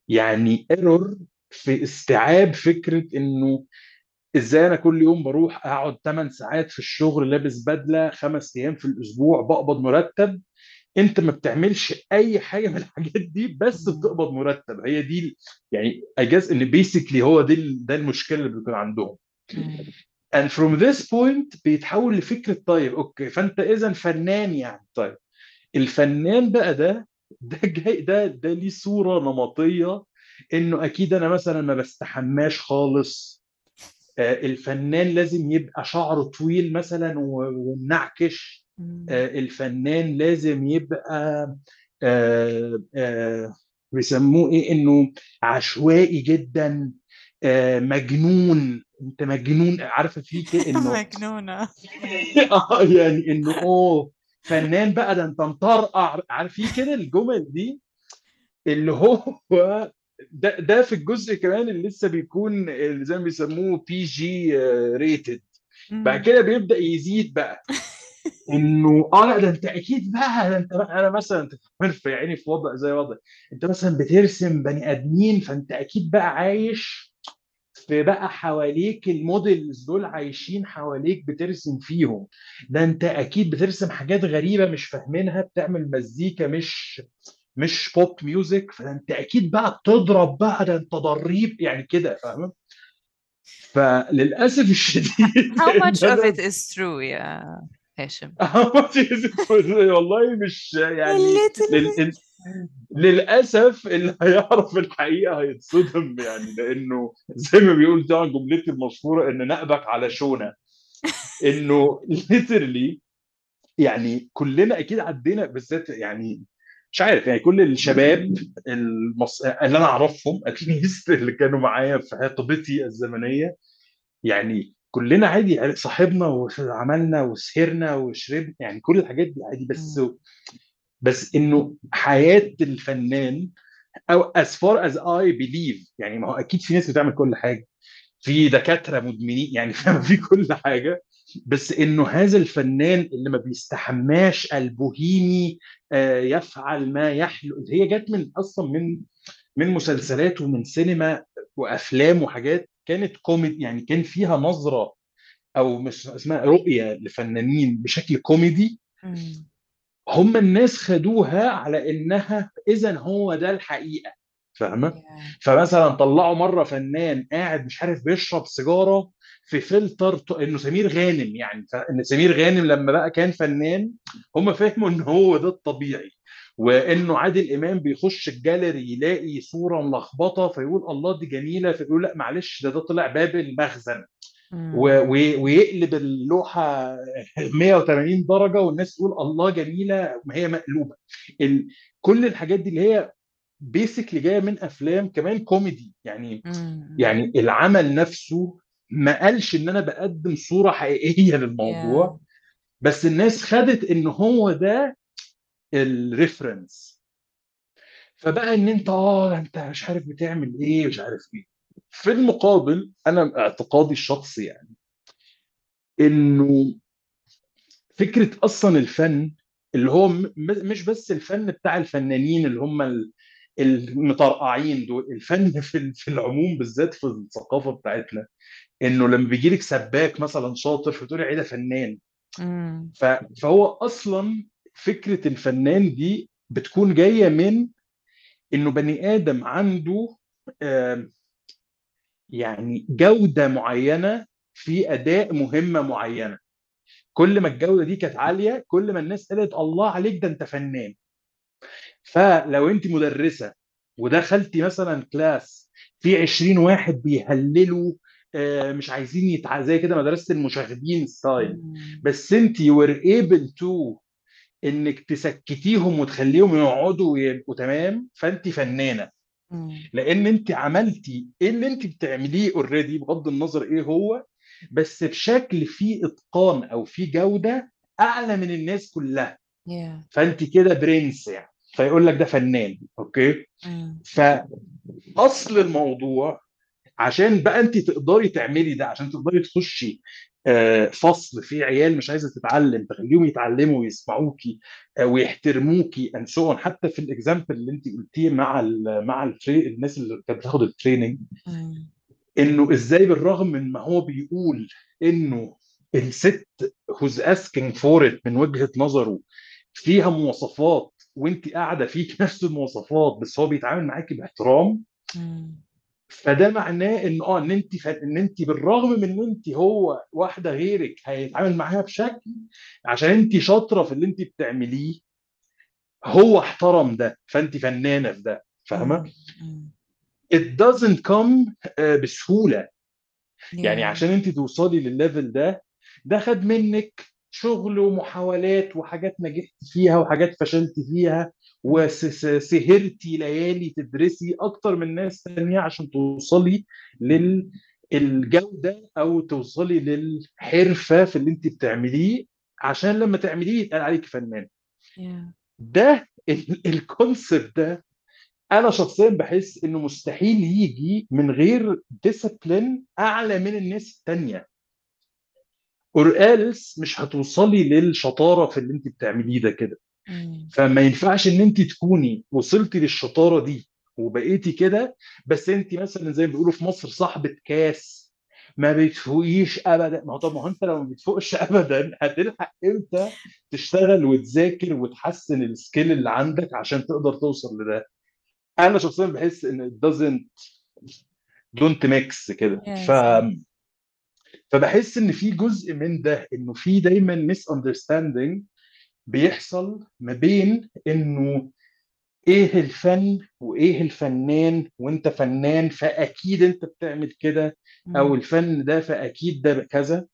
يعني ايرور في استيعاب فكرة إنه إزاي أنا كل يوم بروح أقعد 8 ساعات في الشغل لابس بدلة خمس أيام في الأسبوع بقبض مرتب أنت ما بتعملش أي حاجة من الحاجات دي بس. بتقبض مرتب هي دي يعني I guess إن basically هو ده ده المشكلة اللي بيكون عندهم. And from this point بيتحول لفكرة طيب okay. فأنت اذا فنان يعني. طيب. الفنان بقى ده ده جاي ده ده ليه صورة نمطية إنه أكيد أنا مثلا ما بستحماش خالص. آه، الفنان لازم يبقى شعره طويل مثلا ومنعكش. آه، الفنان لازم يبقى آه، بيسموه إيه؟ إنه عشوائي جدا. مجنون. انت مجنون عارفه في كده <laughs> إنه مجنونة. <laughs> آه يعني إنه أوه فنان بقى ده أنت مطرقع عارف في كده الجمل دي؟ اللي هو ده ده في الجزء كمان اللي لسه بيكون اللي زي ما بيسموه PG rated بعد. كده بيبدأ يزيد بقى. <laughs> إنه آه لا ده أنت أكيد بقى ده أنت بقى أنا مثلا أنت في عيني في وضع زي وضع. أنت مثلا بترسم بني آدمين فأنت أكيد بقى عايش في بقى حواليك ال models دول عايشين حواليك بترسم فيهم. ده انت أكيد بترسم حاجات غريبة مش فاهمينها بتعمل مزيكا مش مش pop music فده انت أكيد بقى بتضرب بقى ده انت ضريب يعني كده فاهم فللأسف الشديد How much <laughs> of it is true يا هاشم؟ <laughs> والله مش يعني لل... للأسف اللي هيعرف الحقيقة هيتصدم يعني لأنه زي ما بيقول طبعا جملتي المشهورة إن نقبك على شونة. إنه literally يعني كلنا أكيد عدينا بالذات يعني مش عارف يعني كل الشباب المص... اللي أنا أعرفهم اتليست اللي كانوا معايا في حقبتي الزمنية يعني كلنا عادي صاحبنا وعملنا وسهرنا وشربنا يعني كل الحاجات دي عادي بس. بس إنه حياة الفنان أو as far as I believe يعني ما هو أكيد في ناس بتعمل كل حاجة في دكاترة مدمنين يعني <laughs> فاهم في. كل حاجة بس إنه هذا الفنان اللي ما بيستحماش البوهيمي آه، يفعل ما يحلو هي جت من أصلا من من مسلسلات ومن سينما وأفلام وحاجات كانت كوميدي يعني كان فيها نظرة أو مش اسمها رؤية لفنانين بشكل كوميدي. هم الناس خدوها على إنها اذا هو ده الحقيقة فاهمة Yeah. فمثلا طلعوا مرة فنان قاعد مش عارف بيشرب سيجارة في فلتر ط- إنه سمير غانم يعني فإن سمير غانم لما بقى كان فنان هم فهموا إن هو ده الطبيعي وإنه عادل إمام بيخش الجاليري يلاقي صورة ملخبطة فيقول الله دي جميلة فيقول لأ معلش ده ده طلع باب المخزن مم. و- و- ويقلب اللوحة 180 درجة والناس تقول الله جميلة ما هي مقلوبة ال... كل الحاجات دي اللي هي basically جاية من أفلام كمان كوميدي يعني مم. يعني العمل نفسه ما قالش إن أنا بقدم صورة حقيقية للموضوع Yeah. بس الناس خدت إن هو ده الريفرنس فبقى إن أنت آه أنت مش عارف بتعمل إيه مش عارف إيه في المقابل أنا اعتقادي الشخصي يعني إنه فكرة أصلا الفن اللي هو مش بس الفن بتاع الفنانين اللي هم ال- المطرقعين دول الفن <laughs> في في العموم بالذات في الثقافة بتاعتنا إنه لما بيجي لك سباك مثلا شاطر فتقولي إيه ده فنان. فهو أصلا فكرة الفنان دي بتكون جاية من إنه بني آدم عنده يعني جودة معينة في أداء مهمة معينة. كل ما الجودة دي كانت عالية كل ما الناس قالت الله عليك ده أنت فنان. فلو أنت مدرسة ودخلتي مثلا class في 20 واحد بيهللوا آه، مش عايزين يتع... زي كده مدرسة المشاغبين style. بس أنت were able to إنك تسكتيهم وتخليهم يقعدوا ويبقوا تمام فأنت فنانة مم. لأن أنت عملتي إيه اللي أنت بتعمليه already بغض النظر إيه هو بس بشكل فيه إتقان أو فيه جودة أعلى من الناس كلها Yeah. فأنت كده برنس يعني فيقول لك ده فنان okay مم. فأصل الموضوع عشان بقى أنت تقدري تعملي ده عشان تقدري تخشي فصل فيه عيال مش عايزة تتعلم تخليهم يتعلموا ويسمعوكي آه، ويحترموكي so on حتى في ال example اللي انت قلتيه مع ال مع التري الناس اللي كانت بتاخد ال training مم. إنه إزاي بالرغم من ما هو بيقول إنه الست who's asking for it من وجهة نظره فيها مواصفات وانت قاعدة فيك نفس المواصفات بس هو بيتعامل معاكي باحترام. فده معناه إن آه إن أنت ف... إن أنت بالرغم من إن أنت هو واحدة غيرك هيتعامل معاها بشكل عشان أنت شاطرة في اللي أنت بتعمليه هو احترم ده فأنت فنانة في ده فاهمة؟ it doesn't come آه، بسهولة يعني. عشان أنت توصلي للليفل ده ده خد منك شغل ومحاولات وحاجات نجحت فيها وحاجات فشلت فيها وسهرتي ليالي تدرسي أكتر من ناس تانية عشان توصلي للجودة أو توصلي للحرفة في اللي انت بتعمليه. عشان لما تعمليه يتقال عليك فنان. Yeah. ده ال concept ده أنا شخصيا بحس إنه مستحيل يجي من غير discipline أعلى من الناس التانية. Else مش هتوصلي للشطارة في اللي انت بتعمليه ده كده. مم. فما ينفعش إن أنت تكوني وصلتي للشطارة دي وبقيتي كده بس أنت مثلا زي ما بيقولوا في مصر صاحبة كاس ما بتفوقيش ابدا ما هو طب ما هو أنت لو ما بتفوقش <laughs> ابدا هتلحق إمتى تشتغل وتذاكر وتحسن ال skill اللي عندك عشان تقدر توصل لده أنا شخصيا بحس إن doesn't don't mix كده ف Yes. فبحس إن في جزء من ده إنه في دايما misunderstanding بيحصل ما بين إنه إيه الفن وإيه الفنان وإنت فنان فأكيد إنت بتعمل كده أو. الفن ده فأكيد ده كذا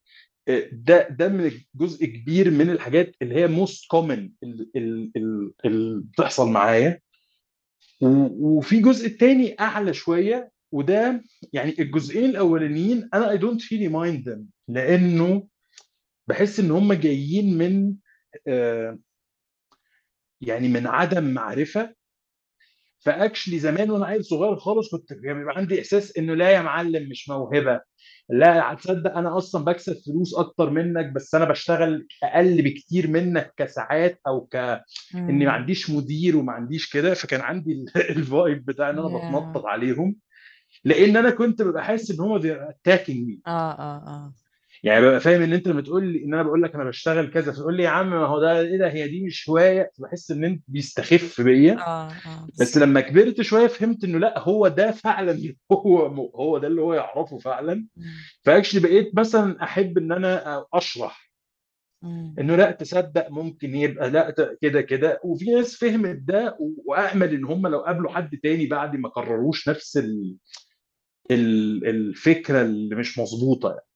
ده ده من جزء كبير من الحاجات اللي هي most common اللي بتحصل معايا وفي جزء تاني أعلى شوية وده يعني الجزئين الأولانيين أنا I don't really mind لأنه بحس إن هم جايين من آه، يعني من عدم معرفة. ف actually زمان وأنا عيل صغير خالص كنت بيبقى عندي إحساس إنه لا يا معلم مش موهبة. لا هتصدق أنا أصلا بكسب فلوس أكتر منك بس أنا بشتغل أقل بكتير منك كساعات أو ك إني ما مم. عنديش مدير وما عنديش كده. فكان عندي ال- <laughs> ال vibe بتاع إن أنا. بتنطط عليهم لأن أنا كنت ببقى حاسس إن هم attacking me آه آه آه. يعني ببقى فاهم ان انت لما تقول لي ان أنا بقول لك أنا بشتغل كذا فتقول لي يا عم ما هو ده إيه ده هي دي مش هوايه بحس ان انت بيستخف بيا آه آه بس لما كبرت شوية فهمت انه لا هو ده فعلا <laughs> هو هو ده اللي هو يعرفه فعلا. فاكشلي بقيت مثلا أحب إن أنا أشرح. إنه لا تصدق ممكن يبقى لا كده كده وفي ناس فهمت ده وامل إن هم لو قابلوا حد تاني بعد ما قرروش نفس ال... ال... الفكرة اللي مش مظبوطة يعني.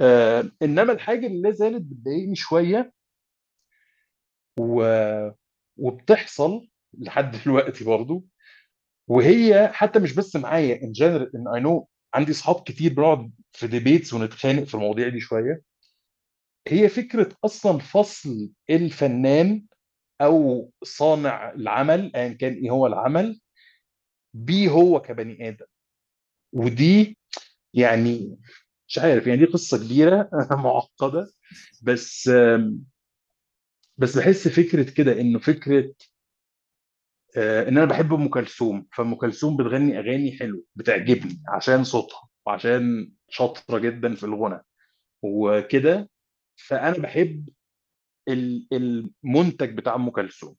آه إنما الحاجة اللي لا زالت بتضايقني شوية و... وبتحصل لحد <laughs> دلوقتي برضو وهي حتى مش بس معايا in general إن I know عندي اصحاب كتير بنقعد في debates ونتخانق في المواضيع دي شوية. هي فكرة أصلا فصل الفنان أو صانع العمل ايا كان إيه هو العمل بيه هو كبني آدم. ودي يعني مش عارف يعني دي قصة كبيرة <laughs> معقدة. بس بس بحس فكرة كده إنه فكرة آه، إن أنا بحب أم كلثوم فأم كلثوم بتغني أغاني حلوة بتعجبني عشان صوتها وعشان شاطرة جدا في الغنى وكده. فأنا بحب ال- المنتج بتاع أم كلثوم.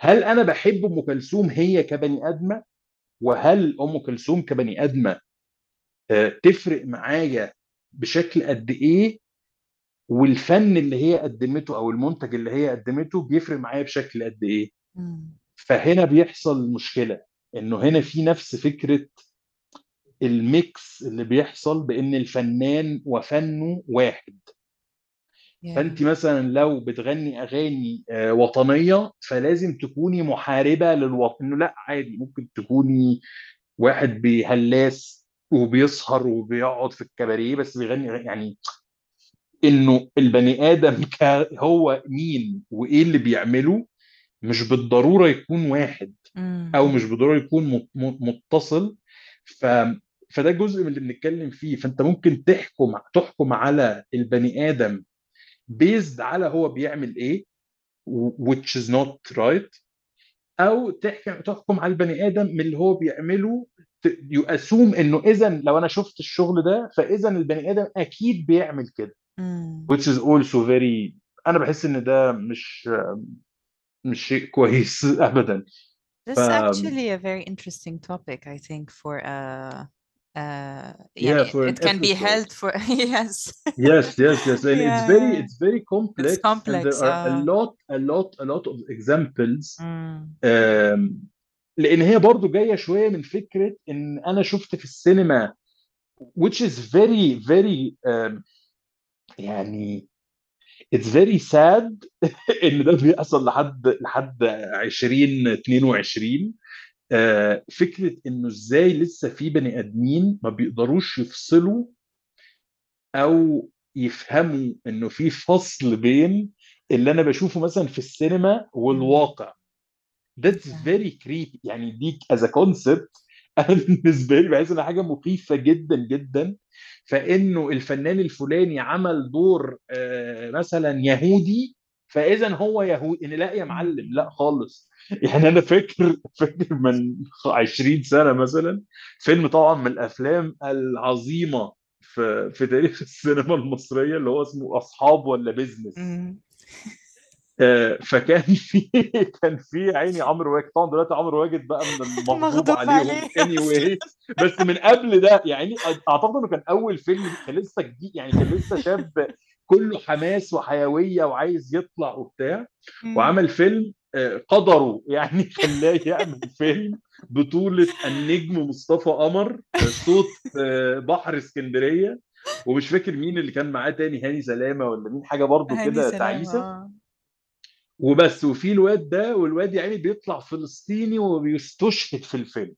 هل أنا بحب أم كلثوم هي كبني آدمة؟ وهل أم كلثوم كبني آدمة تفرق معايا بشكل قد إيه والفن اللي هي قدمته أو المنتج اللي هي قدمته بيفرق معايا بشكل قد إيه. فهنا بيحصل مشكلة إنه هنا في نفس فكرة الميكس اللي بيحصل بإن الفنان وفنه واحد فأنت. مثلا لو بتغني أغاني آه، وطنية فلازم تكوني محاربة للوطن إنه لأ عادي ممكن تكوني واحد بيهلاس وبيسهر وبيقعد في الكباريه بس بيغني يعني إنه البني آدم <laughs> هو مين وإيه اللي بيعمله مش بالضرورة يكون واحد أو. مش بالضرورة يكون مت- مت- متصل ف فده جزء من اللي بنتكلم فيه فأنت ممكن تحكم تحكم على البني آدم بيزد على هو بيعمل إيه which is not right أو تحكم تحكم على البني آدم من اللي هو بيعمله يو اسوم انه اذا لو انا شفت الشغل ده فاذا البني ادم اكيد بيعمل كده مم. which is also very انا بحس ان ده مش مش شيء كويس ابدا <laughs> This ف is actually a very interesting topic, I think, for uh, uh, yeah يعني for an it can be episode held for <laughs> yes, yes yes yes and it's very yeah, it's very it's complex and complex. there are a Uh, lot a lot a lot of examples mm, um, لأن هي برضو جاية شوية من فكرة إن أنا شفت في السينما which is very very um, يعني it's very sad <laughs> إن ده بيحصل لحد لحد 2022 آه، فكرة إنه إزاي لسه في بني آدمين ما بيقدروش يفصلوا أو يفهموا إنه في فصل بين اللي أنا بشوفه مثلا في السينما والواقع. That's very creepy. يعني دي as a concept <laughs> أنا بالنسبة لي بحس إنها حاجة مخيفة جدا جدا. فإنه الفنان الفلاني عمل دور آه، مثلا يهودي فاذا هو يهودي. ان لا يا معلم لا خالص. يعني أنا فاكر فاكر من 20 سنة مثلا فيلم طبعا من الأفلام العظيمة في في تاريخ السينما المصرية اللي هو اسمه أصحاب ولا بيزنس فكان <laughs> في كان في عيني عمرو واكد. طبعا دلوقتي عمرو واكد بقى من المغضوب <laughs> مغضوب عليهم عليه. اني anyway. بس من قبل ده يعني أعتقد إنه كان أول فيلم كان لسه جديد يعني كان لسه شاب كله حماس وحيوية وعايز يطلع وبتاع. وعمل فيلم آه، قدره يعني <laughs> خلاه يعمل فيلم بطولة النجم مصطفى قمر آه، صوت آه، بحر اسكندرية. ومش فاكر مين اللي كان معاه تاني هاني سلامة ولا مين؟ حاجة برضو هاني كده آه. وبس وفي الواد ده والواد يعني بيطلع فلسطيني وبيستشهد في الفيلم.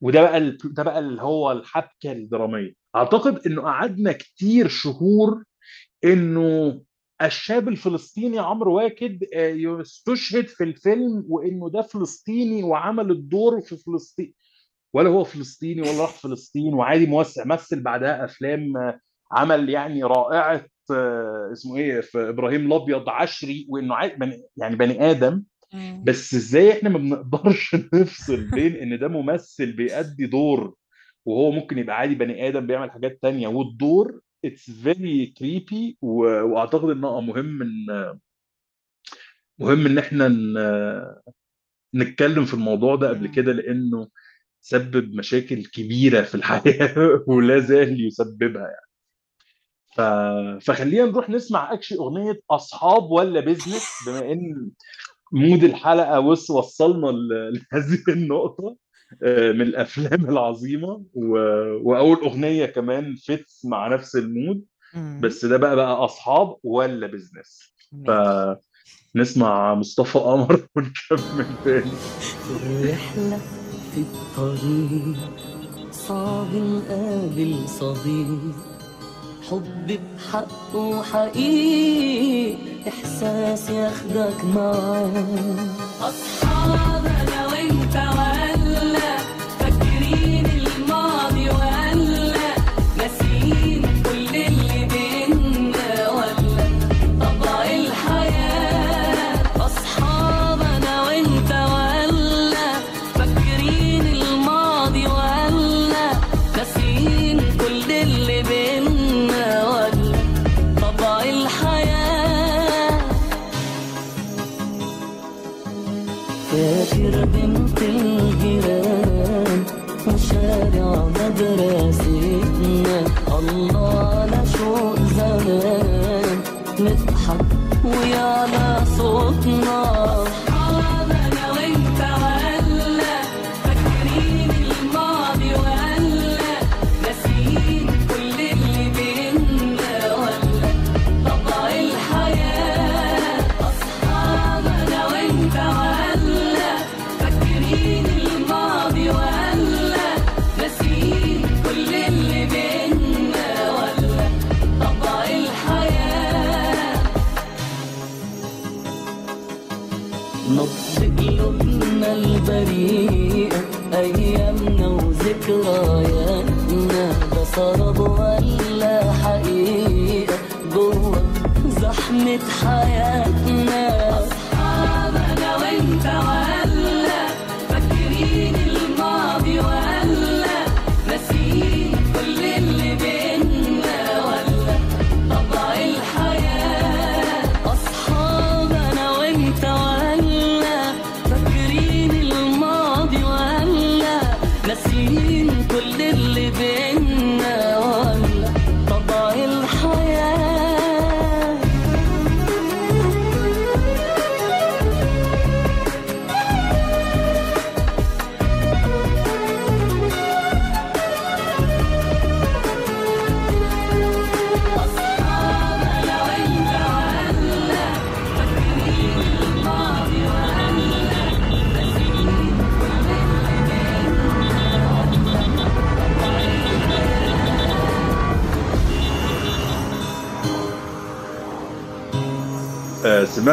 وده بقى ال... ده بقى اللي هو الحبكة الدرامية. أعتقد إنه قعدنا كتير شهور إنه الشاب الفلسطيني عمرو واكد آه، يستشهد في الفيلم وإنه ده فلسطيني وعمل الدور في فلسطين ولا هو فلسطيني ولا راح فلسطين وعادي موسع مثل بعدها أفلام آه، عمل يعني رائعة. اسمه إيه في إبراهيم الأبيض عشري وإنه يعني بني آدم. بس إزاي إحنا ما بنقدرش <laughs> نفصل بين إن ده ممثل بيأدي دور وهو ممكن يبقى عادي بني آدم بيعمل حاجات تانية والدور it's very creepy وأعتقد انه مهم إن مهم إن إحنا نتكلم في الموضوع ده قبل. كده لإنه سبب مشاكل كبيرة في الحياة <laughs> ولا زال يسببها يعني. ف... فخلينا نروح نسمع اكشي أغنية أصحاب ولا بيزنس بما إن mood الحلقة وص وصلنا لهذه النقطة آه، من الأفلام العظيمة و... وأول أغنية كمان fits مع نفس ال mood بس ده بقى بقى أصحاب ولا بزنس ماشي. فنسمع مصطفى قمر <laughs> ونكمل تاني. الرحلة في الطريق صعب نقابل صديق. حب بحقه حقيقي إحساس ياخدك معاه أصحاب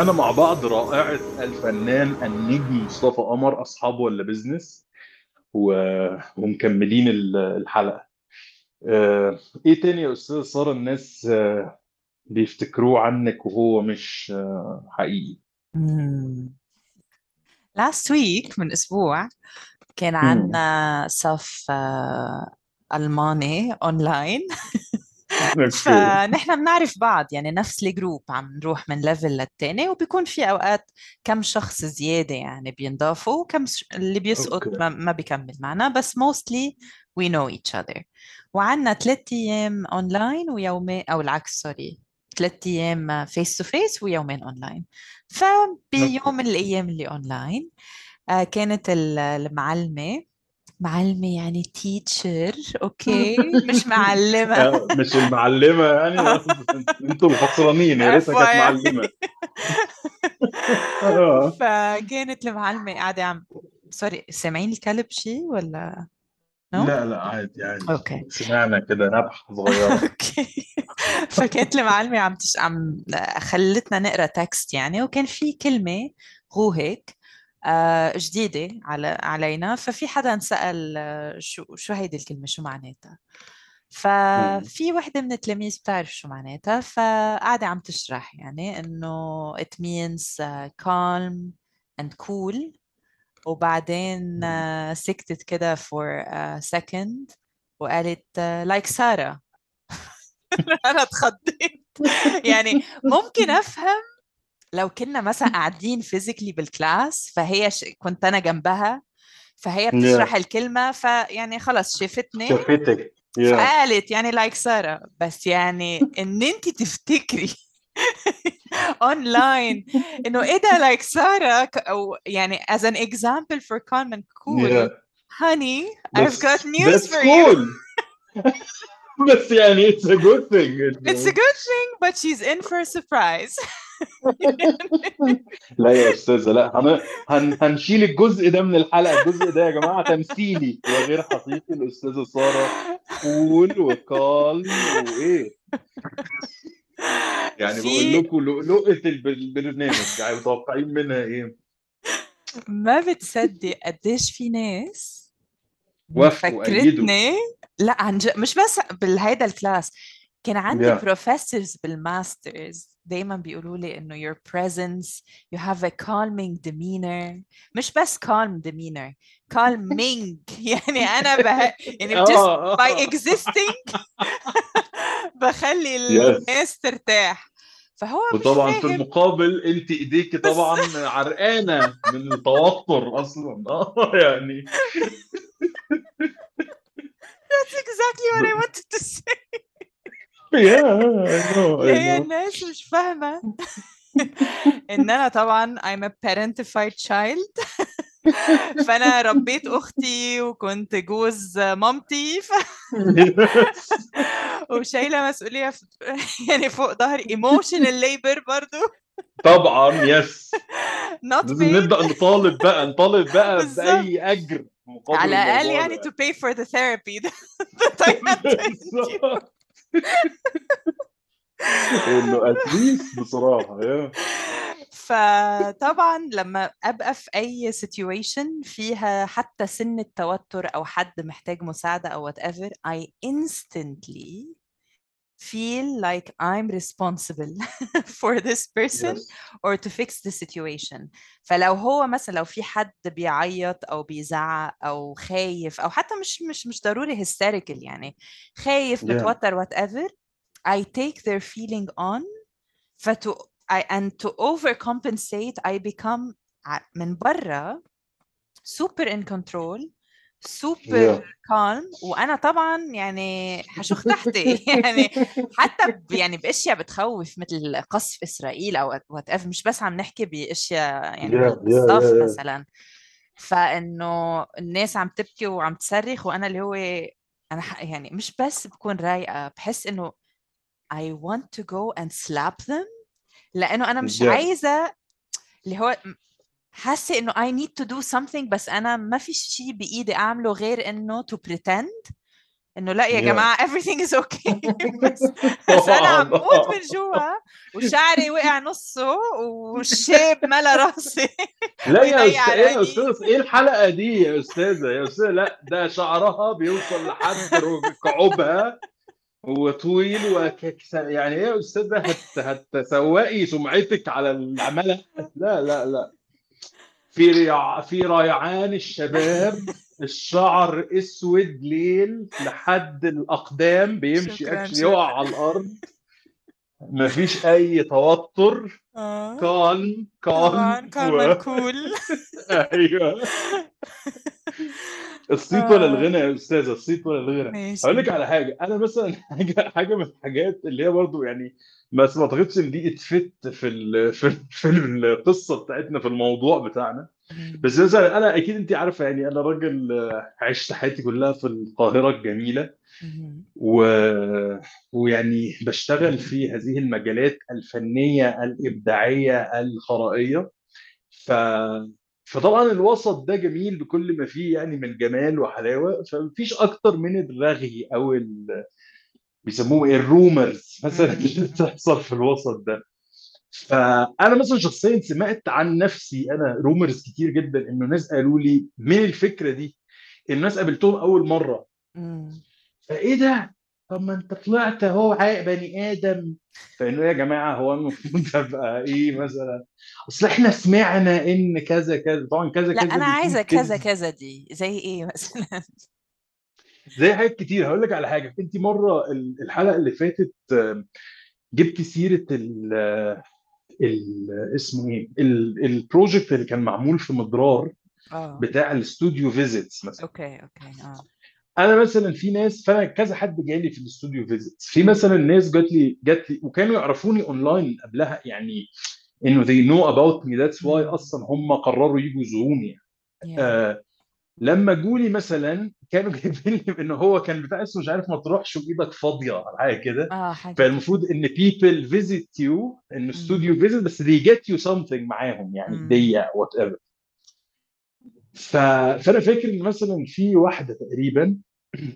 سمعنا مع بعض رائعة الفنان النجم مصطفى قمر أصحاب ولا بزنس و... ومكملين ال- الحلقة. آه، إيه تاني يا أستاذ سارة الناس آه، بيفتكروه عنك وهو مش آه، حقيقي. last week من أسبوع كان. عنا صف ألماني أونلاين <laughs> <laughs> فنحن بنعرف بعض يعني نفس ال group عم نروح من level للتاني وبيكون في أوقات كم شخص زيادة يعني بينضافوا وكم ش- اللي بيسقط ما, ما بيكمل معنا بس mostly we know each other. وعنا ثلاث أيام أونلاين ويومين أو العكس sorry ثلاث أيام face to face ويومين أونلاين فبيوم من الأيام اللي أونلاين آه، كانت ال- المعلمة معلمة يعني teacher okay؟ <laughs> مش معلمة. آه، مش المعلمة يعني <laughs> أنتوا الخسرانين يا ريتها كانت معلمة. <laughs> آه. فكانت المعلمة قاعدة عم sorry سامعين الكلب شي ولا؟ لا لا عادي عادي. okay. سمعنا كده نبحة صغيرة. okay. فكانت المعلمة عم تش... عم خلتنا نقرأ text يعني وكان في كلمة هو هيك آه، جديدة على علينا. ففي حدا سأل آه، شو شو هيدي الكلمة؟ شو معناتها. ففي وحدة من التلاميذ بتعرف شو معناتها فقاعدة عم تشرح يعني إنه it means uh, calm and cool. وبعدين. آه، سكتت كده for a second وقالت آه، like سارة <laughs> أنا اتخضيت. يعني ممكن أفهم لو كنا مثلا <laughs> قاعدين physically بال class فهي ش... كنت أنا جنبها فهي بتشرح يا الكلمة فيعني خلص شافتني شافتك. yeah فقالت يعني like سارة بس يعني إن انت تفتكري <laughs> اونلاين إنه إيه ده like سارة ك- أو يعني as an example for and cool يا honey I've got news that's for you. cool. <laughs> بس يعني it's a good thing. It's a good thing but she's in for a surprise. <laughs> لا يا أستاذة لا هن... هن... هنشيل الجزء ده من الحلقة الجزء ده يا جماعة تمثيلي وغير حقيقي الأستاذة سارة. كول وكالم وإيه. يعني بقول لكم لؤلؤة الب- البرنامج يعني متوقعين منها إيه؟ ما بتصدق قديش في ناس وافقوا أيدوا مفكرتني لا عن جد مش بس بالهيدا ال class. كان عندي professors بال masters دايما بيقولوا لي إنه your presence you have a calming demeanor. مش بس calm demeanor calming. <laughs> <laughs> يعني أنا به... يعني just آه. by آه existing <laughs> بخلي الناس ترتاح. فهو مش وطبعا في فاهم. المقابل أنت ايديكي طبعا عرقانة من التوتر أصلا. آه يعني. That's exactly what I wanted to say يا I know اللي I هي الناس مش فاهمة. <laughs> إن أنا طبعا I'm a parentified child. <laughs> فأنا ربيت أختي وكنت جوز مامتي. ف... <laughs> وشايلة مسؤولية ف... يعني فوق ظهري. Emotional labor برضو. طبعا يس لازم نبدأ نطالب بقى نطالب بقى بأي أجر مقابل على الأقل يعني to pay for the therapy. إنه اتليست بصراحة يا فطبعا لما أبقى في أي situation فيها حتى سن التوتر أو حد محتاج مساعدة أو whatever I instantly feel like I'm responsible for this person يس or to fix the situation فلو هو مثلا لو في حد بيعيط أو بيزعق أو خايف أو حتى مش مش مش ضروري hysterical يعني خايف يا متوتر whatever I take their feeling on فتو I, and to overcompensate I become من برا super in control يا. calm وأنا طبعا يعني حشوخ تحتي. <laughs> يعني حتى يعني بأشياء بتخوف مثل قصف إسرائيل أو وات مش بس عم نحكي بأشياء يعني يا مثلا. فإنه الناس عم تبكي وعم تصرخ وأنا اللي هو أنا يعني مش بس بكون رايقة بحس إنه I want to go and slap them. لأنه أنا مش عايزة اللي هو حاسة إنه I need to do something بس أنا ما في شيء بإيدي أعمله غير إنه to pretend إنه لا يا Yeah. جماعة everything is okay. <laughs> بس, <laughs> بس أنا طبعا هموت من جوا وشعري وقع نصه والشيب ملا راسي. <laughs> لا يا أستاذ إيه يا. أستاذ؟ إيه الحلقة دي يا أستاذة؟ يا أستاذة لا ده شعرها بيوصل لحد كعوبها وطويل وك... يعني إيه يا أستاذة؟ هت... هتسوقي سمعتك على العمالة؟ لا لا لا. في ريع... في ريعان الشباب الشعر أسود ليل لحد الأقدام بيمشي اكشلي. يقع على الأرض. مفيش أي توتر. كالم طبعا كالم كارمن كول <laughs> أيوه. الصيت ولا آه. الغنى يا أستاذة؟ الصيت ولا الغنى؟ هقول لك على حاجة. أنا مثلا <laughs> حاجة حاجة من الحاجات اللي هي برضو يعني ما اعتقدش إن دي اتفت في ال <laughs> في, ال <laughs> في القصة بتاعتنا في الموضوع بتاعنا. بس مثلا أنا أكيد انت عارفة يعني أنا راجل عشت حياتي كلها في القاهرة الجميلة. و... <laughs> ويعني بشتغل في هذه المجالات الفنية الإبداعية الخرائية ف فطبعا الوسط ده جميل بكل ما فيه يعني من جمال وحلاوة فمفيش أكتر من الرغي أو ال... بيسموه إيه الرومرز مثلا <laughs> اللي بتحصل في الوسط ده. فأنا مثلا شخصيا سمعت عن نفسي أنا رومرز كتير جدا إنه ناس قالوا لي من الفكرة دي الناس قابلتهم أول مرة. فإيه ده؟ طب ما أنت طلعت أهو عا- بني آدم. فإنه يا جماعة هو المفروض أبقى إيه مثلا؟ أصل إحنا سمعنا إن كذا كذا طبعا كذا لا كذا أنا عايزة كذا كذا دي زي إيه مثلا؟ زي حاجات كتير. هقول لك على حاجة. انت مرة ال- الحلقة اللي فاتت جبت سيرة ال ال اسمه إيه؟ ال- ال project اللي كان معمول في مضرار آه. بتاع ال studio visits مثلا. okay okay آه. أنا مثلا في ناس فأنا كذا حد جالي في ال studio visits. في مثلا ناس جات لي جات لي وكانوا يعرفوني أونلاين قبلها يعني إنه they know about me. That's why. أصلا هم قرروا يجوا يزوروني yeah. آه لما جولي مثلا كانوا <laughs> جايبين لي إن هو كان بتاع اسمه مش عارف ما تروحش بايدك فاضية أو حاجة كده آه حاجة فالمفروض إن visit you انه مم. studio visit بس they get you something معاهم يعني. هديه whatever. فأنا فاكر إن مثلا في واحدة تقريبا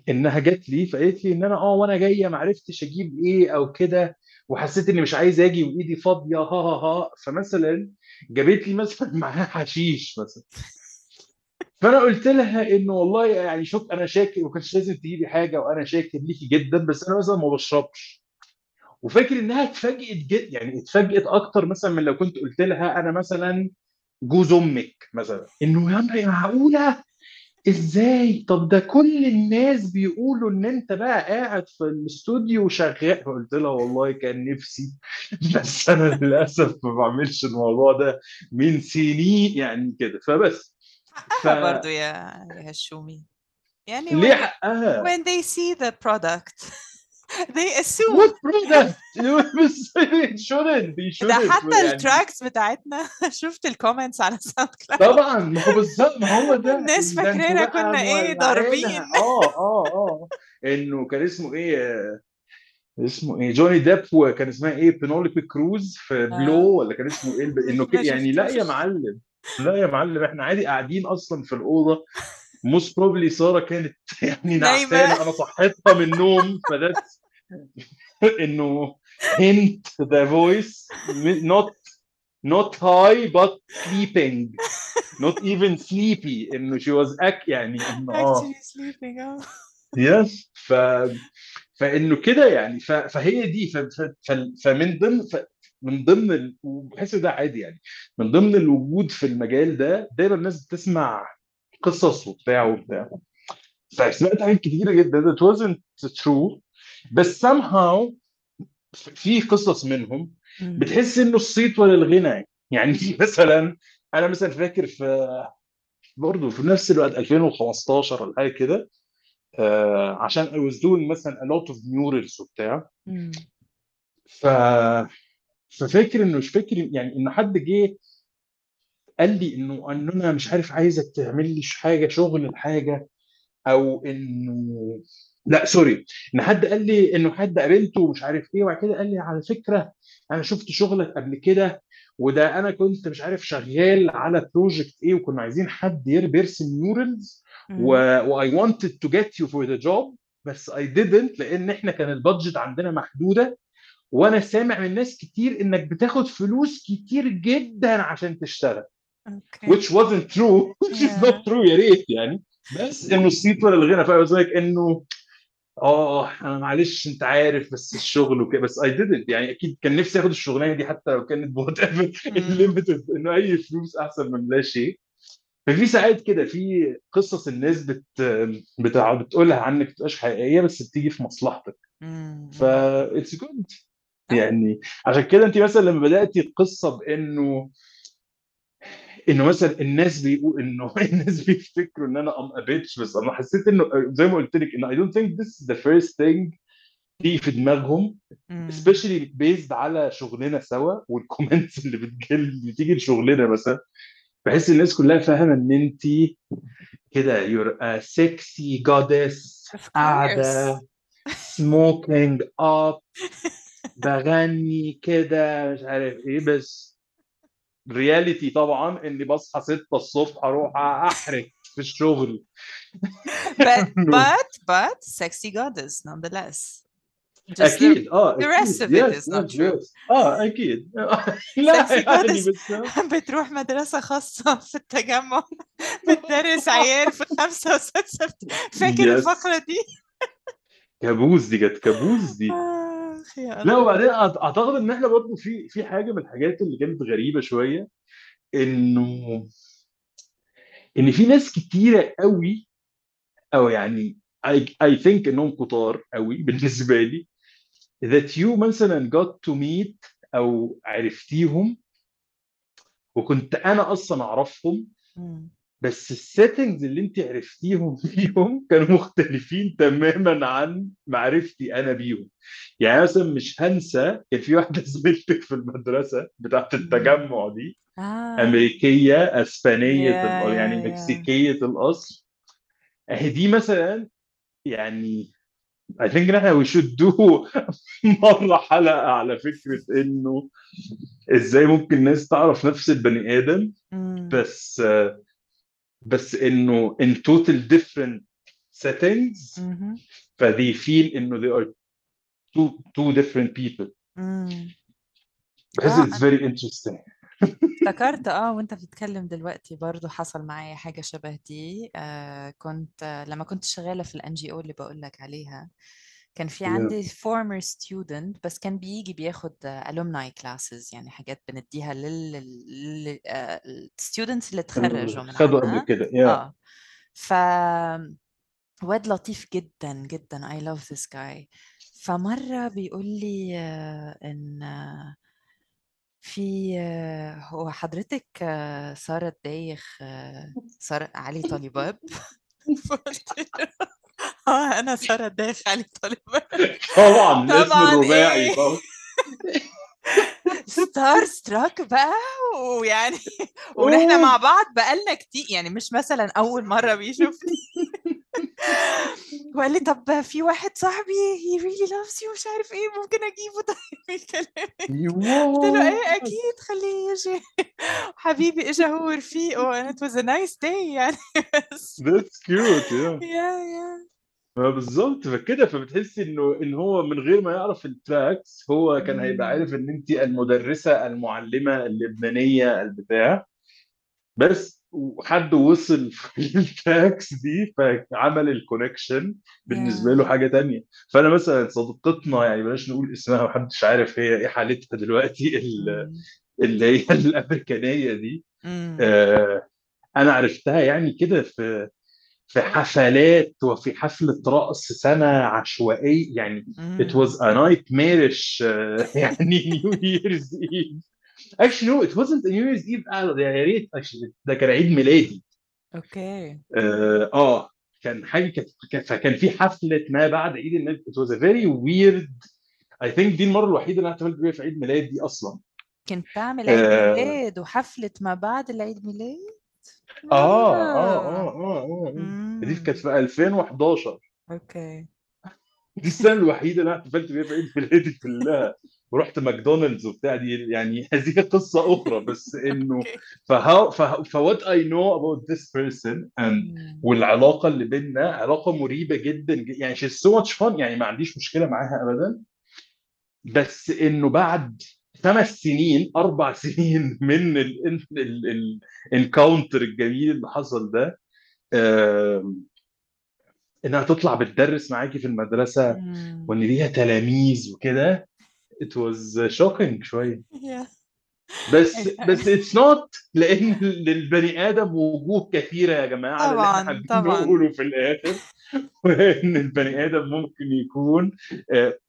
إنها جات لي فقالت لي إن أنا آه وأنا جاية ما عرفتش أجيب إيه أو كده وحسيت إني مش عايز أجي وإيدي فاضية ها ها ها فمثلا جابت لي مثلا <laughs> معاها حشيش مثلا فأنا قلت لها إنه والله يعني شوف أنا شاكر وما كانش لازم تجيبي حاجة وأنا شاكر ليكي جدا بس أنا مثلا ما بشربش. وفاكر إنها اتفاجئت جدا يعني اتفاجئت أكتر مثلا من لو كنت قلت لها أنا مثلا جوز أمك مثلا. إنه يا معقوله إزاي؟ طب ده كل الناس بيقولوا إن أنت بقى قاعد في الاستوديو وشغال. فقلت لها والله كان نفسي <laughs> بس أنا للأسف ما بعملش الموضوع ده من سنين يعني كده. فبس. ف <laughs> برضو يا يا هشومي يعني ليه حقها؟ when they see the product <laughs> they assume what product? They <laughs> shouldn't they ده shouldn't. حتى يعني التراكس بتاعتنا شفت الكومنتس على ساوند كلاود طبعا ما هو بالظبط ما هو ده. الناس ده بقى كنا إيه ضاربين. آه آه آه. إنه كان اسمه إيه آه، اسمه إيه جوني ديب وكان اسمها إيه بينوليبي كروز في بلو آه ولا كان اسمه إيه إنه يعني لا يا معلم. لا يا معلم إحنا عادي قاعدين أصلا في الأوضة. most probably سارة كانت <laughs> يعني نعسانة. أنا صحيتها من النوم فده <laughs> إنه hence the voice. not not high but sleeping. Not even sleepy. إنه she was act يعني إنه آه. Sleeping yes ف فإنه كده يعني. ف... فهي دي. ف... ف... ف... فمن ضمن. من ضمن ال... وبحس ده عادي يعني. من ضمن الوجود في المجال ده دايما الناس بتسمع قصص وبتاع وبتاع. فسمعت حاجات كتيرة جدا. It wasn't true. بس somehow في قصص منهم. بتحس إنه الصيت ولا الغنى. يعني <laughs> مثلا أنا مثلا فاكر في برضه في نفس الوقت 2015 ولا حاجة كده آه عشان I was doing مثلا a lot of murals وبتاع. ف ففاكر إنه مش فاكر يعني إنه حد جه قال لي إنه إنه أنا مش عارف عايزك تعمل لي حاجة شغل الحاجة أو إنه لأ سوري إن حد قال لي إنه حد قابلته مش عارف إيه وبعد كده قال لي على فكرة أنا شفت شغلك قبل كده وده أنا كنت مش عارف شغال على project إيه وكنا عايزين حد ير- بيرسم murals و مم. و I wanted to get you for the job بس I didn't لأن إحنا كان ال budget عندنا محدودة وأنا سامع من ناس كتير انك بتاخد فلوس كتير جدا عشان تشتغل. أوكي. Which wasn't true. <laughs> Which is not Yeah. true يا ريت يعني. بس إنه الصيت ولا الغنى. فاهم قصدي إنه آه أنا معلش أنت عارف بس الشغل وكده. بس I didn't يعني أكيد كان نفسي آخد الشغلانة دي حتى لو كانت بوات ايفر ال limited إنه أي فلوس أحسن من لا شيء. ففي ساعات كده في قصص الناس بت بتقولها عنك تبقاش حقيقية بس بتيجي في مصلحتك. ف it's good <laughs> يعني عشان كده انت مثلا لما بدأتي القصة بإنه إنه مثلا الناس بيقول إنه <laughs> الناس بيفتكروا إن أنا a bitch بس أنا حسيت إنه زي ما قلت لك انه I don't think this is the first thing تيجي في دماغهم especially based على شغلنا سوا وال comments اللي بتجي بتيجي لشغلنا مثلا. بحس الناس كلها فاهمة إن أنت كده sexy goddess Of قاعدة smoking up <laughs> بغني كده مش عارف إيه بس رياليتي طبعا إني بصحى 6 الصبح أروح أحرق في الشغل. <laughs> But <laughs> but but sexy goddess nonetheless. Just the, أكيد. آه the rest of it yes is not yes true. yes. آه أكيد. <laughs> لا يعني بس بتروح مدرسة خاصة في التجمع بتدرس عيال في خمسة وستة فاكر يس الفقرة دي؟ كابوس دي كانت كابوس دي. آخ يا لا وبعدين أعتقد إن إحنا برضه في في حاجة من الحاجات اللي كانت غريبة شوية إنه إن في ناس كتيرة قوي أو يعني I think إنهم كتار قوي <laughs> بالنسبة لي that you مثلا got to meet أو عرفتيهم وكنت أنا أصلا أعرفهم. بس السيتنجز اللي انت عرفتيهم <laughs> فيهم كانوا مختلفين تماما عن معرفتي أنا بيهم. يعني مثلا مش هنسى كان في واحدة <laughs> زميلتك في المدرسة بتاعت. التجمع دي آه. أمريكية أسبانية يا ال- يعني يا مكسيكية الأصل. أهي دي مثلا يعني I think إحنا we should do <laughs> مرة حلقة على فكرة إنه إزاي ممكن الناس تعرف نفس البني آدم. بس بس إنه in total different settings they feel إنه they are two two different people. بحس آه it's very interesting. <laughs> افتكرت آه وأنت بتتكلم دلوقتي برضو حصل معايا حاجة شبه دي. آه كنت آه لما كنت شغالة في الان جي أو اللي بقول لك عليها كان في yeah. عندي former student بس كان بيجي بياخد alumni classes يعني حاجات بنديها لل, لل... آه students اللي تخرجوا من خدوا قبل كده yeah. آه. ف واد لطيف جدا جدا I love this guy. فمرة بيقول لي آه، إن آه، في هو حضرتك سارة الدايخ سارة علي طالباب <laughs> آه أنا سارة الدايخ علي طالباب طبعا طبعا الرباعي طبعا. <laughs> ستار ستراك بقى ويعني <laughs> وان إحنا مع بعض بقالنا كتير يعني مش مثلا أول مرة بيشوفني. <laughs> وقال لي طب في واحد صاحبي he really loves you مش عارف إيه ممكن أجيبه؟ <laughs> طيب يكلمك قلت له إيه أكيد خليه يجي. حبيبي اجى هو ورفيقه and it was a nice day يعني. بس. That's cute yeah. yeah yeah ما بالظبط فكده فبتحسي إنه إن هو من غير ما يعرف ال tracks هو كان هيبقى. عارف إن انت المدرسة المعلمة اللبنانية البتاع بس وحد وصل <laughs> في ال tracks دي فعمل ال connection بالنسبة له حاجة تانية فأنا مثلا صديقتنا يعني بلاش نقول اسمها محدش عارف هي إيه حالتها دلوقتي. اللي هي <laughs> الأمريكانية دي. آه، أنا عرفتها يعني كده في في حفلات وفي حفلة رقص سنة عشوائية. يعني it was a nightmarish <laughs> uh, يعني New Year's Eve. Actually no it wasn't a New Year's Eve آه، يا ريت actually ده كان عيد ميلادي. أوكي. آه آه، كان حاجة كانت كان- فكان في حفلة ما بعد عيد الميلاد. It was a very weird I think دي المرة الوحيدة اللي أنا احتفلت بيها في عيد ميلادي أصلا. كنت تعمل عيد آه. ميلاد وحفلة ما بعد العيد ميلاد؟ آه آه آه آه. آه, آه. دي مم. كانت في 2011 أوكي دي السنة الوحيدة اللي أنا احتفلت بيها في عيد ميلادي كلها ورحت ماكدونالدز وبتاع دي يعني هذه قصة أخرى بس <laughs> أوكي ف how ف what I know person and مم. والعلاقة اللي بيننا علاقة مريبة جدا يعني she's so much fun يعني ما عنديش مشكلة معاها ابدا بس إنه بعد خمس سنين أربع <laughs> سنين من ال encounter الجميل اللي حصل ده إنها تطلع بتدرس معاكي في المدرسة. وإن ليها تلاميذ وكده it was shocking شوية Yeah. بس. <laughs> بس it's not لأن للبني آدم وجوه كثيرة يا جماعة طبعا طبعا نقوله في الآخر <laughs> وإن البني آدم ممكن يكون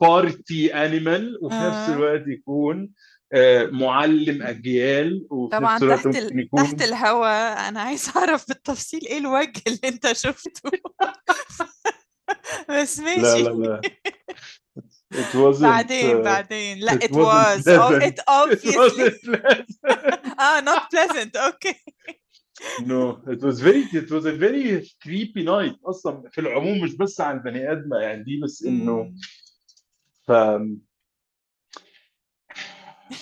party animal وفي نفس آه. الوقت يكون آه، معلم أجيال وفي طبعا نفس الوقت تحت ممكن. يكون تحت الهوا أنا عايز أعرف بالتفصيل إيه الوجه اللي أنت شفته <laughs> بس لا ماشي لا لا it wasn't بعدين uh, بعدين. لا it it wasn't was. Oh, it <laughs> it obviously. wasn't pleasant. آه <laughs> not pleasant. Okay. No it was very it was a very creepy night. أصلا في العموم مش بس على البني آدم يعني دي بس إنه. ف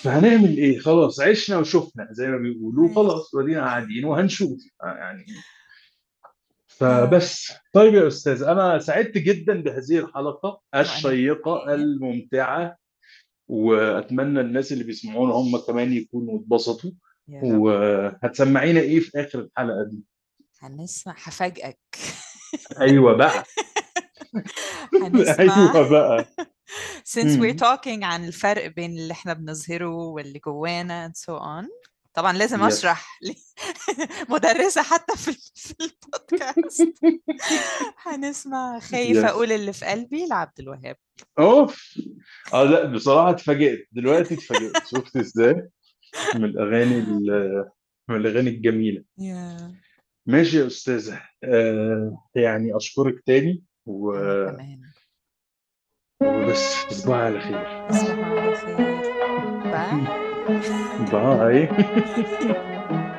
فهنعمل إيه؟ خلاص عشنا وشفنا زي ما بيقولوا. خلاص ودينا قاعدين وهنشوف. آه، يعني. فبس. طيب يا أستاذ أنا سعدت جدا بهذه الحلقة الشيقة الممتعة وأتمنى الناس اللي بيسمعونا هم كمان يكونوا اتبسطوا. وهتسمعينا إيه في آخر الحلقة دي؟ هنسمع هفاجئك أيوه بقى. <laughs> هنسمع. أيوه بقى. Since we're talking عن الفرق بين اللي إحنا بنظهره واللي جوانا and so on. طبعا لازم يس أشرح <laughs> مدرسة حتى في ال- <laughs> في البودكاست <laughs> هنسمع خايف يس أقول اللي في قلبي لعبد الوهاب. أوف! آه لا بصراحة اتفاجئت. دلوقتي اتفاجئت. شفت إزاي؟ من الأغاني ال- من الأغاني الجميلة. يا ماشي يا أستاذة. آه يعني أشكرك تاني و... وبس. تصبحي على خير. تصبحوا على خير. باي باي <laughs>